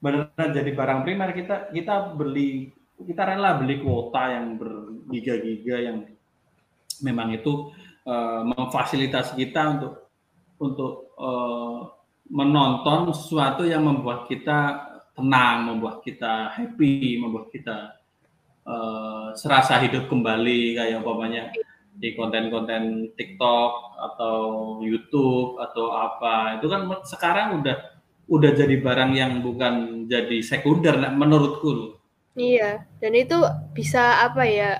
benar-benar jadi barang primer kita kita beli kita rela beli kuota yang bergiga-giga yang memang itu uh, memfasilitasi kita untuk untuk uh, menonton sesuatu yang membuat kita tenang, membuat kita happy, membuat kita uh, serasa hidup kembali kayak umpamanya di konten-konten TikTok atau YouTube atau apa itu kan sekarang udah udah jadi barang yang bukan jadi sekunder menurutku Iya, dan itu bisa apa ya?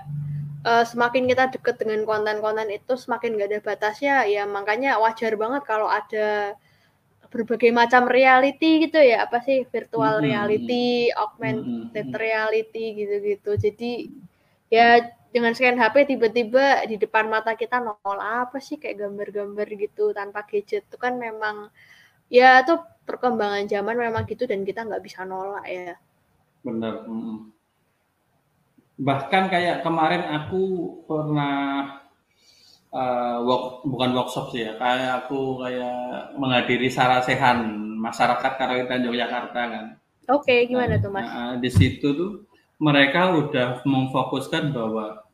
Uh, semakin kita deket dengan konten-konten itu semakin gak ada batasnya ya makanya wajar banget kalau ada berbagai macam reality gitu ya apa sih virtual mm -hmm. reality, augmented -hmm. reality gitu-gitu. Jadi ya dengan scan HP tiba-tiba di depan mata kita nol apa sih kayak gambar-gambar gitu tanpa gadget itu kan memang ya itu perkembangan zaman memang gitu dan kita nggak bisa nolak ya. Benar. Bahkan kayak kemarin aku pernah uh, work, bukan workshop sih ya, kayak aku kayak menghadiri sarasehan masyarakat Karawitan Yogyakarta kan. Oke, okay, gimana nah, tuh mas? Nah, di situ tuh mereka udah memfokuskan bahwa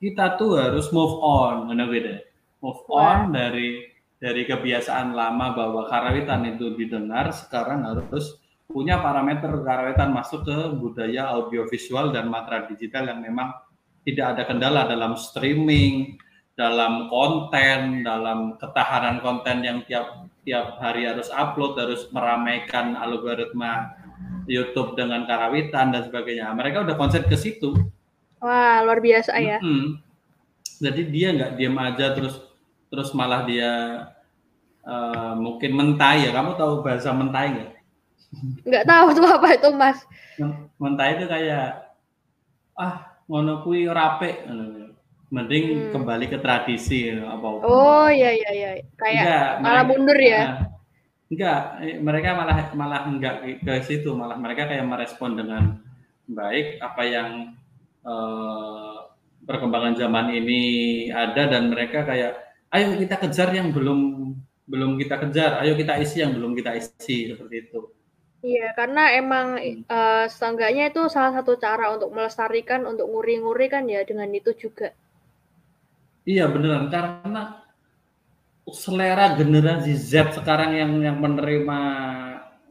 kita tuh harus move on, mana beda? Move on dari dari kebiasaan lama bahwa karawitan itu didengar, sekarang harus punya parameter karawitan masuk ke budaya audiovisual dan matra digital yang memang tidak ada kendala dalam streaming, dalam konten, dalam ketahanan konten yang tiap tiap hari harus upload, harus meramaikan algoritma YouTube dengan karawitan dan sebagainya. Mereka udah konsep ke situ. Wah, luar biasa ya. Mm -hmm. Jadi dia nggak diam aja terus terus malah dia uh, mungkin mentai ya. Kamu tahu bahasa mentai nggak? Nggak tahu tuh apa itu, Mas. Mentai itu kayak ah ngono kui rape mending hmm. kembali ke tradisi apa, -apa. Oh iya iya iya kayak malah mundur ya. Uh, Enggak, eh, mereka malah malah enggak ke situ, malah mereka kayak merespon dengan baik apa yang eh, perkembangan zaman ini ada dan mereka kayak ayo kita kejar yang belum belum kita kejar, ayo kita isi yang belum kita isi seperti itu. Iya, karena emang hmm. uh, itu salah satu cara untuk melestarikan, untuk nguri-nguri kan ya dengan itu juga. Iya beneran karena selera generasi Z sekarang yang yang menerima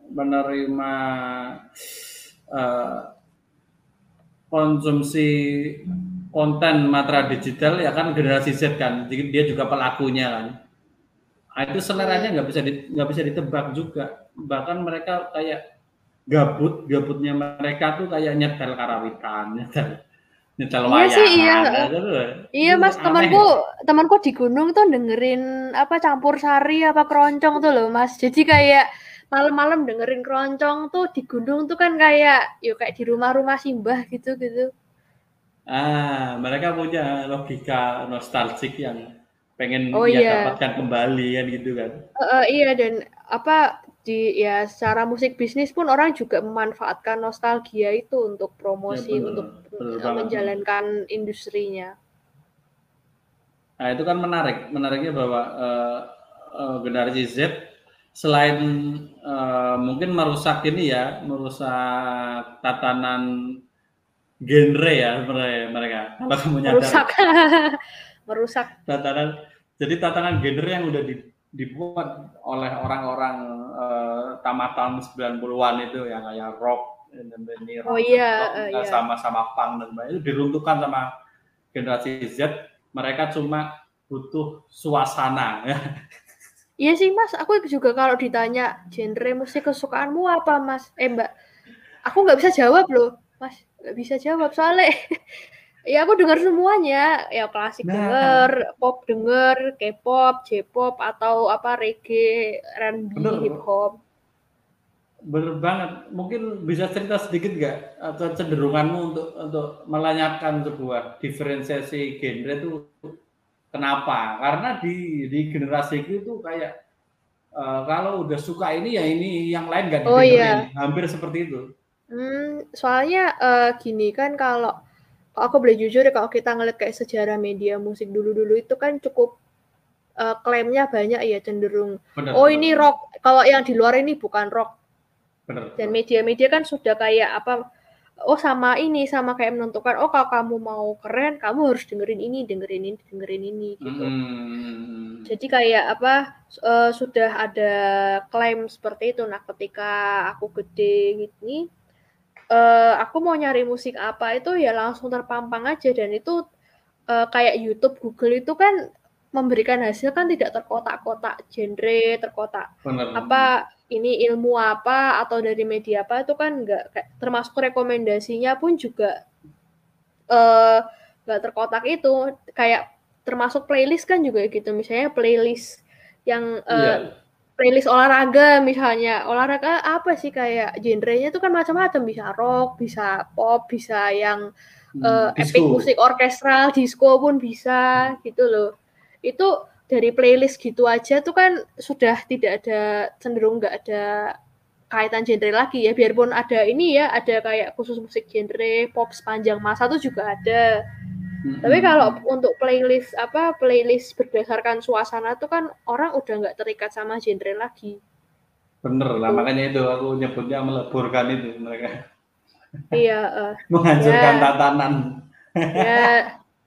menerima uh, konsumsi konten matra digital ya kan generasi Z kan jadi dia juga pelakunya kan nah, itu seleranya nggak bisa nggak bisa ditebak juga. Bahkan mereka kayak gabut gabutnya mereka tuh kayak nyetel karawitan nyetel nyetel iya sih iya. gitu. iya mas temanku temanku di gunung tuh dengerin apa campur sari apa keroncong tuh loh mas. Jadi kayak malam-malam dengerin keroncong tuh di gunung tuh kan kayak yuk kayak di rumah-rumah simbah gitu gitu ah mereka punya logika nostalgik yang pengen oh, iya. dapatkan kembali kan gitu kan uh, uh, iya dan apa di ya secara musik bisnis pun orang juga memanfaatkan nostalgia itu untuk promosi ya, bener, untuk bener menjalankan industrinya. Nah itu kan menarik, menariknya bahwa uh, uh, generasi Z selain uh, mungkin merusak ini ya, merusak tatanan genre ya mereka. Kalau kamu nyadar. Merusak. merusak. Tatanan. Jadi tatanan genre yang udah di dibuat oleh orang-orang uh, tamatan 90-an itu yang kayak rock ini rock, oh, iya, rock, uh, iya. sama-sama punk dan sebagainya itu diruntuhkan sama generasi Z mereka cuma butuh suasana Iya sih mas, aku juga kalau ditanya genre musik kesukaanmu apa mas? Eh mbak, aku nggak bisa jawab loh, mas nggak bisa jawab soalnya Ya aku dengar semuanya, ya klasik nah. denger, pop denger, K-pop, J-pop atau apa reggae, R&B, hip hop. Bener banget. Mungkin bisa cerita sedikit nggak kecenderunganmu untuk untuk melenyapkan sebuah diferensiasi genre itu kenapa? Karena di di generasi itu kayak uh, kalau udah suka ini ya ini yang lain nggak oh, iya. hampir seperti itu. Hmm, soalnya uh, gini kan kalau aku boleh jujur ya kalau kita ngeliat kayak sejarah media musik dulu-dulu itu kan cukup uh, klaimnya banyak ya cenderung bener, oh bener. ini rock. Kalau yang di luar ini bukan rock. Bener, dan media-media kan sudah kayak apa oh sama ini sama kayak menentukan oh kalau kamu mau keren kamu harus dengerin ini dengerin ini dengerin ini gitu. Hmm. jadi kayak apa uh, sudah ada klaim seperti itu. Nah ketika aku gede gini uh, aku mau nyari musik apa itu ya langsung terpampang aja dan itu uh, kayak YouTube Google itu kan memberikan hasil kan tidak terkotak-kotak genre terkotak Benar. apa ini ilmu apa atau dari media apa itu kan enggak termasuk rekomendasinya pun juga eh uh, terkotak itu kayak termasuk playlist kan juga gitu misalnya playlist yang uh, yeah. Playlist olahraga misalnya. Olahraga apa sih? Kayak genrenya itu kan macam-macam. Bisa rock bisa pop bisa yang uh, epic musik orkestral disco pun bisa gitu loh. Itu dari playlist gitu aja tuh kan sudah tidak ada cenderung nggak ada kaitan genre lagi ya. Biarpun ada ini ya ada kayak khusus musik genre pop sepanjang masa tuh juga ada hmm. tapi kalau untuk playlist apa playlist berdasarkan suasana tuh kan orang udah nggak terikat sama genre lagi. Bener lah makanya itu aku nyebutnya meleburkan itu mereka. Iya uh, menghancurkan ya, tatanan. Ya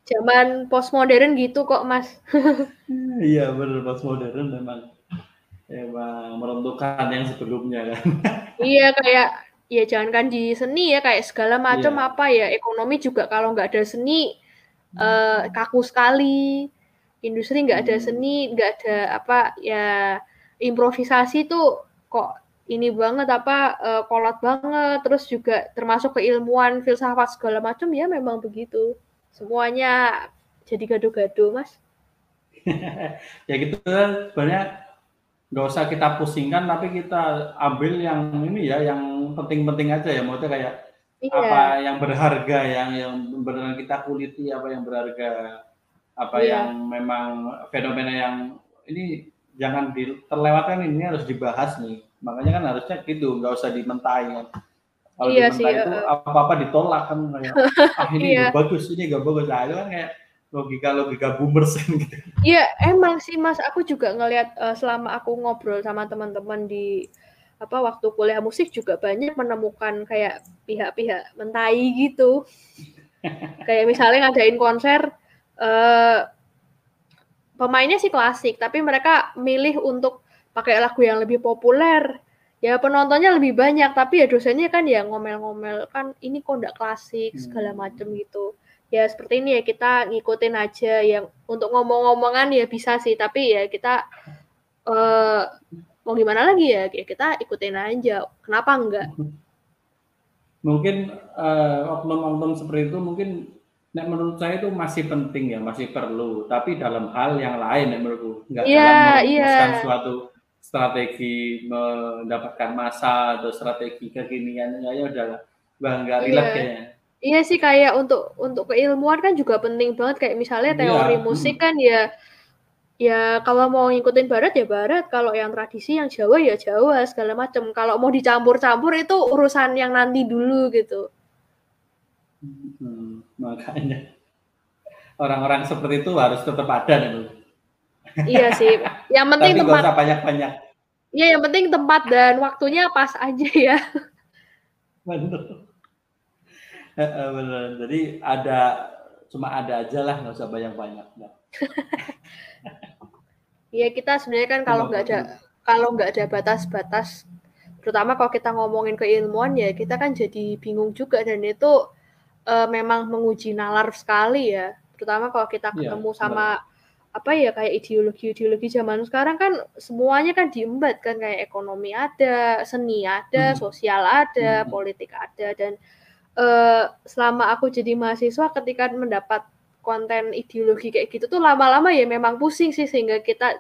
zaman postmodern gitu kok mas. Iya benar postmodern memang. Emang meruntuhkan yang sebelumnya kan. Iya kayak ya jangankan di seni ya kayak segala macam iya. apa ya ekonomi juga kalau nggak ada seni uh, kaku sekali. Industri nggak ada hmm. seni nggak ada apa ya improvisasi tuh kok ini banget apa uh, kolot banget. Terus juga termasuk keilmuan filsafat segala macam ya memang begitu. Semuanya jadi gaduh-gaduh mas. Ya gitu sebenarnya nggak usah kita pusingkan tapi kita ambil yang ini ya yang penting-penting aja ya. Maksudnya kayak iya. apa yang berharga yang yang benar kita kuliti apa yang berharga apa iya. yang memang fenomena yang ini jangan terlewatkan ini harus dibahas nih makanya kan harusnya gitu nggak usah dimentai kan kalau iya sih, itu uh, apa-apa ditolak kan kayak ah ini iya. gak bagus, ini gak bagus. Nah, itu kan kayak logika-logika boomers kan gitu. Iya, emang sih Mas, aku juga ngelihat uh, selama aku ngobrol sama teman-teman di apa waktu kuliah musik juga banyak menemukan kayak pihak-pihak mentai gitu. kayak misalnya ngadain konser uh, pemainnya sih klasik, tapi mereka milih untuk pakai lagu yang lebih populer ya penontonnya lebih banyak tapi ya dosennya kan ya ngomel-ngomel kan ini kok enggak klasik segala hmm. macem gitu ya seperti ini ya kita ngikutin aja yang untuk ngomong-ngomongan ya bisa sih tapi ya kita uh, mau gimana lagi ya ya kita ikutin aja kenapa enggak mungkin uh, oknum-oknum seperti itu mungkin Nah, menurut saya itu masih penting ya, masih perlu. Tapi dalam hal yang lain, ya menurutku, nggak yeah, dalam merumuskan yeah. suatu strategi mendapatkan masa atau strategi kekinian ya udah nggak relate iya. kayaknya. Iya sih kayak untuk untuk keilmuan kan juga penting banget kayak misalnya iya, teori iya. musik kan ya ya kalau mau ngikutin barat ya barat, kalau yang tradisi yang Jawa ya Jawa segala macam. Kalau mau dicampur-campur itu urusan yang nanti dulu gitu. Hmm, makanya orang-orang seperti itu harus tetap ada nih iya sih. Yang penting Tapi tempat. banyak-banyak. Iya, yang penting tempat dan waktunya pas aja ya. Benar. Benar. Jadi ada cuma ada aja lah, nggak usah banyak-banyak. Iya kita sebenarnya kan kalau nggak ada kalau nggak ada batas-batas, terutama kalau kita ngomongin keilmuan ya kita kan jadi bingung juga. Dan itu uh, memang menguji nalar sekali ya, terutama kalau kita iya, ketemu ya, sama apa ya kayak ideologi-ideologi zaman sekarang kan semuanya kan diembat kan. Kayak ekonomi ada, seni ada, hmm. sosial ada, hmm. politik ada. Dan uh, selama aku jadi mahasiswa ketika mendapat konten ideologi kayak gitu tuh lama-lama ya memang pusing sih sehingga kita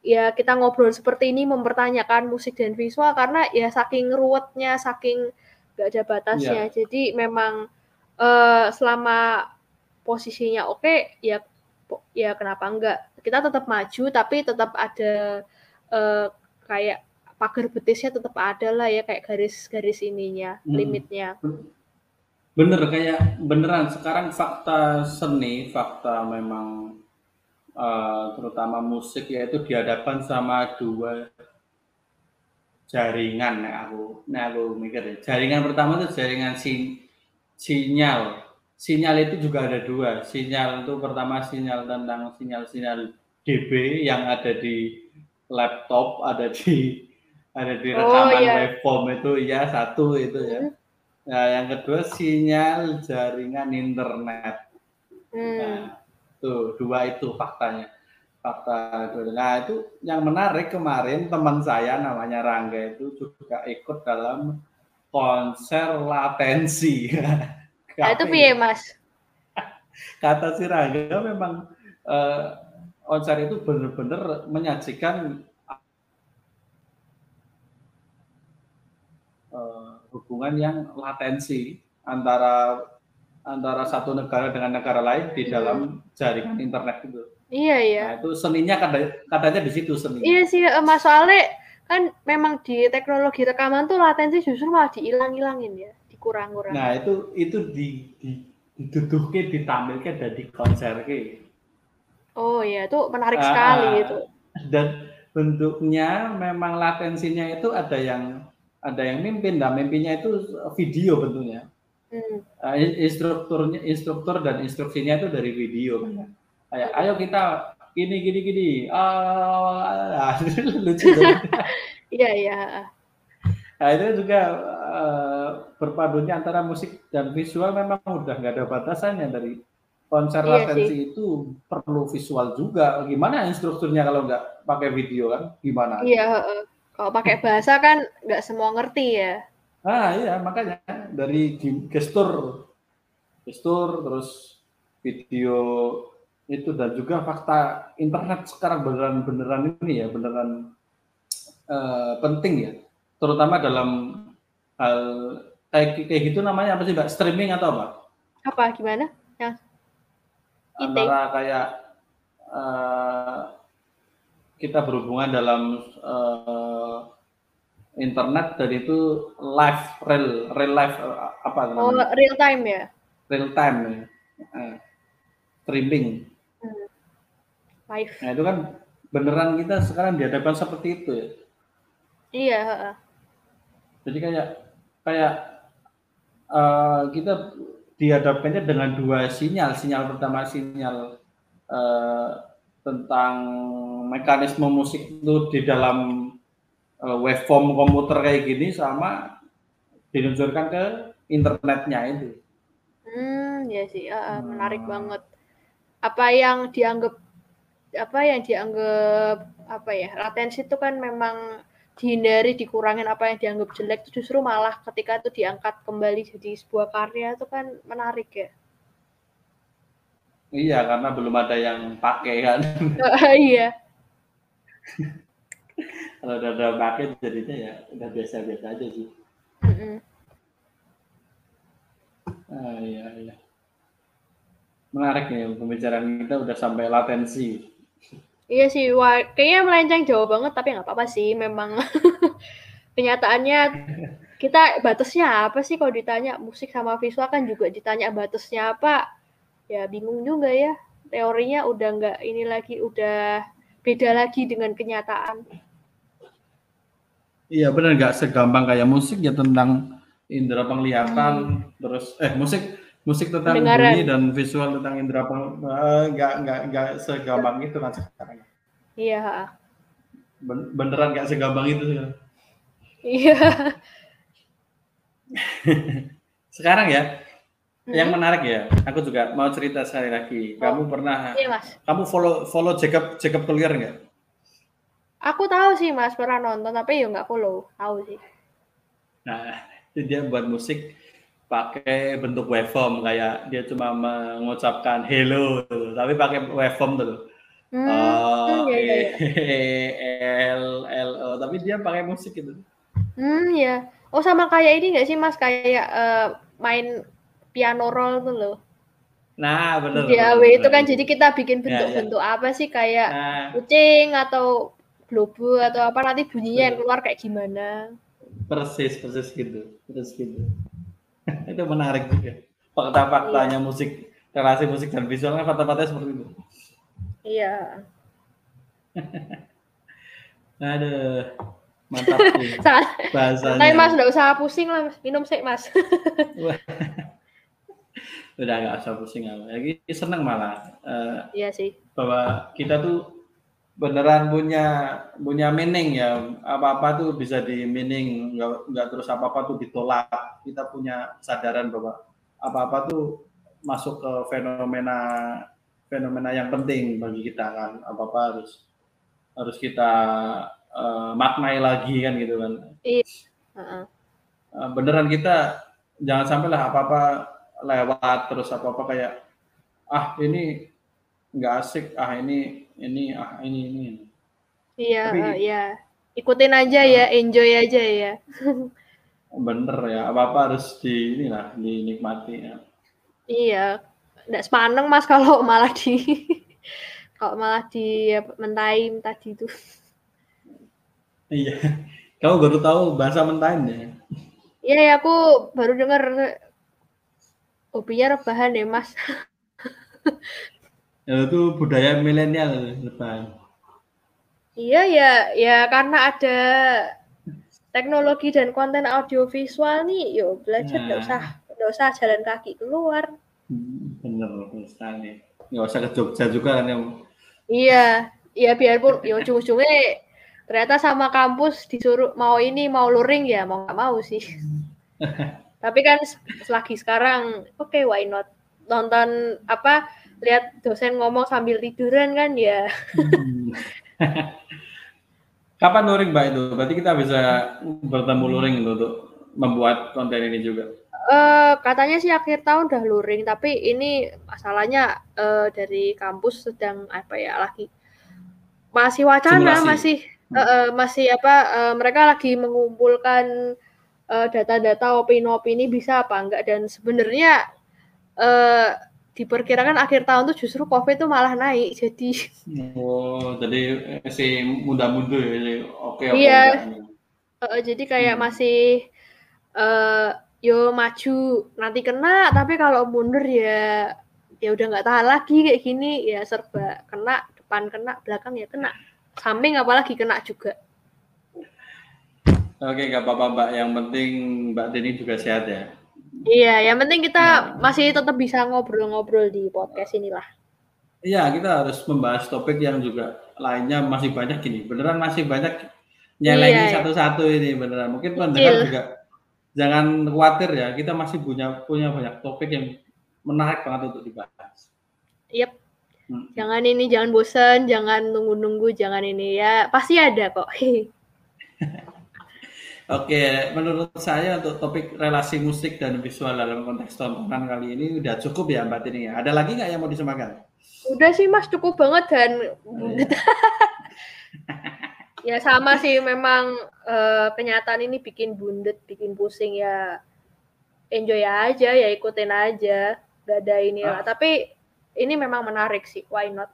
ya kita ngobrol seperti ini mempertanyakan musik dan visual karena ya saking ruwetnya, saking gak ada batasnya. Yeah. Jadi memang uh, selama posisinya oke okay, ya ya kenapa enggak kita tetap maju tapi tetap ada uh, kayak pagar betisnya tetap ada lah ya kayak garis-garis ininya hmm. limitnya bener kayak beneran sekarang fakta seni fakta memang uh, terutama musik yaitu dihadapkan sama dua jaringan nih aku nah aku mikir ya. jaringan pertama itu jaringan sin sinyal sinyal itu juga ada dua sinyal itu pertama sinyal tentang sinyal-sinyal DB yang ada di laptop ada di ada di oh, rekaman oh, iya. waveform itu ya satu itu ya hmm. Nah yang kedua sinyal jaringan internet. Hmm. nah tuh dua itu faktanya. Fakta nah itu yang menarik kemarin teman saya namanya Rangga itu juga ikut dalam konser latensi. Nah, itu piye mas? Kata si Rangga memang uh, konser itu benar-benar menyajikan uh, hubungan yang latensi antara antara satu negara dengan negara lain di dalam jaringan internet itu. Iya iya. Nah, itu seninya katanya di situ seni. Iya sih, eh, Mas Ale kan memang di teknologi rekaman tuh latensi justru malah dihilang-hilangin ya, dikurang-kurang. Nah itu itu di, di diduduhke ditampilke dari konser ke. Oh iya, itu menarik uh, sekali itu. Dan bentuknya memang latensinya itu ada yang ada yang mimpin, dan mimpinya itu video bentuknya. Hmm. Uh, instrukturnya, instruktur dan instruksinya itu dari video. Kan kayak ayo kita gini gini gini ah lucu iya iya nah itu juga uh, berpadunya antara musik dan visual memang udah nggak ada batasannya dari konser iya latensi sih. itu perlu visual juga. Gimana instrukturnya kalau nggak pakai video kan? Gimana? Iya uh, kalau pakai bahasa kan nggak semua ngerti ya. Ah iya makanya. Dari gestur. Gestur terus video itu dan juga fakta internet sekarang beneran beneran ini ya beneran uh, penting ya. Terutama dalam hal kayak kayak gitu namanya apa sih mbak? Streaming atau apa? Apa gimana? Ya. Antara kayak uh, kita berhubungan dalam uh, internet dan itu live real real life apa oh real time ya real time ya uh, streaming live. Nah itu kan beneran kita sekarang dihadapkan seperti itu ya. Iya. Jadi kayak kayak uh, kita dihadapkannya dengan dua sinyal. Sinyal pertama sinyal uh, tentang mekanisme musik itu di dalam uh, waveform komputer kayak gini sama diluncurkan ke internetnya itu. Hmm, ya sih, uh, menarik hmm. banget. Apa yang dianggap apa yang dianggap apa ya latensi itu kan memang dihindari dikurangin apa yang dianggap jelek itu justru malah ketika itu diangkat kembali jadi sebuah karya itu kan menarik ya iya karena belum ada yang pakai kan? Iya. Kalau udah ada pakai jadinya ya udah biasa-biasa aja sih. Mm -hmm. ah, iya iya. Menarik nih pembicaraan kita udah sampai latensi. Iya sih, wah, kayaknya melenceng jauh banget, tapi nggak apa-apa sih. Memang. Kenyataannya kita batasnya apa sih kalau ditanya? Musik sama visual kan juga ditanya batasnya apa, ya bingung juga ya. Teorinya udah nggak ini lagi, udah beda lagi dengan kenyataan. Iya benar nggak segampang kayak musik ya tentang indera penglihatan, hmm. terus eh musik musik tentang Dengaran. bunyi dan visual tentang indera peng uh, nggak nggak nggak segampang itu kan sekarang. Iya. Ben beneran nggak segampang itu sekarang. Iya. sekarang ya, hmm. yang menarik ya, aku juga mau cerita sekali lagi. Oh. Kamu pernah, iya, mas. kamu follow follow Jacob Jacob Collier nggak? Aku tahu sih mas, pernah nonton tapi ya nggak follow, tahu sih. Nah, itu dia buat musik pakai bentuk waveform kayak dia cuma mengucapkan hello tapi pakai waveform tuh hmm, oh, iya, iya, iya. L L O tapi dia pakai musik gitu hmm ya oh sama kayak ini nggak sih mas kayak uh, main piano roll tuh loh nah benar ya itu kan jadi kita bikin bentuk-bentuk ya, ya. apa sih kayak nah. kucing atau globu atau apa nanti bunyinya yang keluar kayak gimana persis persis gitu persis gitu itu menarik juga. Fakta-faktanya iya. musik, relasi musik dan visualnya fakta-faktanya seperti itu. Iya. Aduh, mantap sih bahasanya. Tapi Mas, enggak usah pusing lah, Mas. Minum sih, Mas. Udah nggak usah pusing lagi seneng malah. Uh, iya sih. Bahwa kita tuh beneran punya punya meaning ya apa apa tuh bisa di meaning nggak nggak terus apa apa tuh ditolak kita punya kesadaran bahwa apa apa tuh masuk ke fenomena fenomena yang penting bagi kita kan apa apa harus harus kita uh, maknai lagi kan gitu kan iya uh-uh. beneran kita jangan sampai lah apa apa lewat terus apa apa kayak ah ini nggak asik. Ah ini ini ah ini ini iya Tapi, uh, iya. Ikutin aja uh, ya enjoy aja ya. Bener ya apa apa harus di inilah dinikmati ya. Iya. Nggak sepaneng mas kalau malah di kalau malah di ya, mentain tadi itu. Iya. Kamu baru tahu bahasa mentain ya iya ya aku baru dengar hobinya rebahan ya mas Ya, itu budaya milenial depan. Iya ya, ya karena ada teknologi dan konten audiovisual nih, yo belajar nggak nah. usah nggak usah jalan kaki keluar. Hmm, bener sekali. Nggak usah ke Jogja juga kan yang. Iya, iya biarpun yo ujung-ujungnya ternyata sama kampus disuruh mau ini mau luring ya mau nggak mau sih. Tapi kan selagi sekarang oke okay, why not nonton apa lihat dosen ngomong sambil tiduran kan ya. Hmm. Kapan luring Mbak itu? Berarti kita bisa bertemu luring untuk membuat konten ini juga. Uh, katanya sih akhir tahun udah luring, tapi ini masalahnya uh, dari kampus sedang apa ya lagi masih wacana, Simulasi. masih uh, uh, masih apa uh, mereka lagi mengumpulkan data-data uh, opini-opini bisa apa enggak. Dan sebenarnya uh, diperkirakan akhir tahun tuh justru COVID tuh malah naik jadi oh jadi si muda-muda ya oke oke iya. uh, jadi kayak hmm. masih uh, yo maju nanti kena tapi kalau mundur ya ya udah nggak tahan lagi kayak gini. Ya serba kena depan kena belakang ya kena. Samping apalagi kena juga oke nggak apa-apa mbak yang penting mbak Deni juga sehat ya Iya, yang penting kita nah, masih tetap bisa ngobrol-ngobrol di podcast inilah. Iya, kita harus membahas topik yang juga lainnya masih banyak gini. Beneran masih banyak nyelengin iya, satu-satu ini beneran. Mungkin pendengar juga jangan khawatir ya, kita masih punya punya banyak topik yang menarik banget untuk dibahas. Yep. Hmm. Jangan ini, jangan bosan, jangan nunggu-nunggu, jangan ini ya. Pasti ada kok. Oke, menurut saya untuk topik relasi musik dan visual dalam konteks tontonan kali ini udah cukup ya Mbak Tini ya. Ada lagi nggak yang mau disemakan? Udah sih Mas, cukup banget dan oh, iya. ya sama sih memang uh, kenyataan ini bikin bundet, bikin pusing ya. Enjoy aja ya ikutin aja, gak ada ini lah. Ah. Tapi ini memang menarik sih, why not?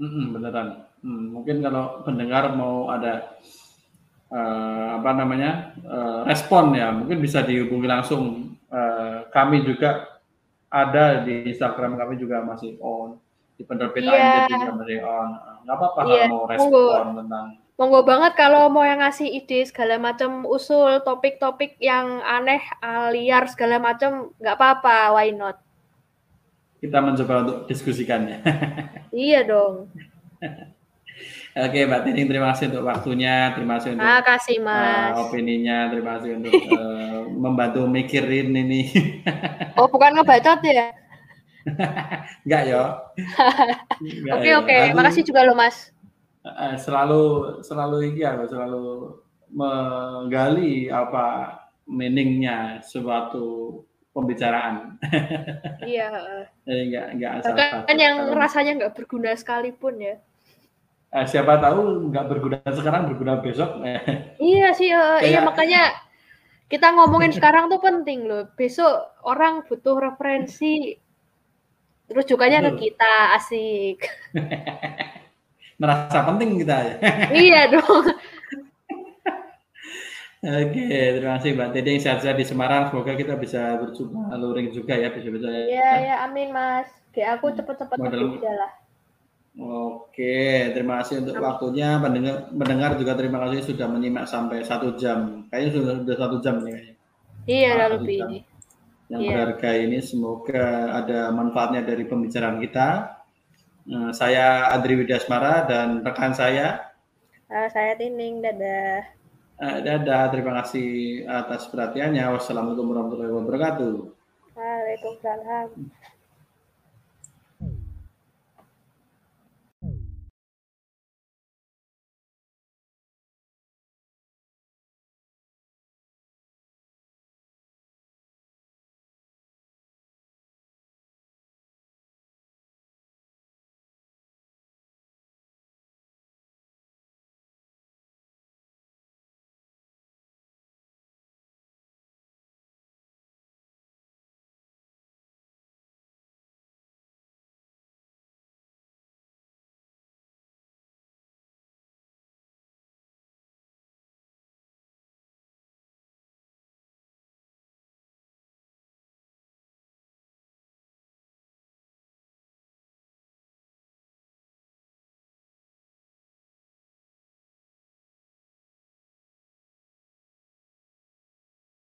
Mm -mm, beneran. Hmm, mungkin kalau pendengar mau ada uh, apa namanya uh, respon ya mungkin bisa dihubungi langsung uh, kami juga ada di Instagram kami juga masih on di penerbit yeah. juga masih on nggak apa-apa yeah. kalau mau respon monggo. tentang monggo banget kalau mau yang ngasih ide segala macam usul topik-topik yang aneh liar segala macam nggak apa-apa why not kita mencoba untuk diskusikannya iya dong Oke, Mbak Tining, terima kasih untuk waktunya, terima kasih untuk terima kasih, Mas. Uh, opininya, terima kasih untuk uh, membantu mikirin ini. oh, bukan ngebacot ya? Enggak ya. Oke, oke. Makasih juga lo, Mas. Uh, selalu selalu iki ya, selalu menggali apa meaningnya suatu pembicaraan. iya. Jadi enggak enggak asal Kan yang rasanya enggak berguna sekalipun ya eh, siapa tahu nggak berguna sekarang berguna besok iya sih uh, Kayak... iya makanya kita ngomongin sekarang tuh penting loh besok orang butuh referensi terus jukanya ke kita asik merasa penting kita ya iya dong Oke, terima kasih Mbak Teddy sehat-sehat di Semarang. Semoga kita bisa berjumpa luring juga ya, bisa-bisa. Iya, ya, amin Mas. Kayak aku cepet-cepet dalam, lah. Oke, terima kasih untuk waktunya. Mendengar, mendengar juga terima kasih sudah menyimak sampai satu jam. Kayaknya sudah sudah satu jam nih. Iya, ah, lebih ini. Yang iya. berharga ini semoga ada manfaatnya dari pembicaraan kita. Uh, saya Adri Widyasmara dan rekan saya. Uh, saya Tining, dadah. Uh, dadah, terima kasih atas perhatiannya. Wassalamualaikum warahmatullahi wabarakatuh. Waalaikumsalam.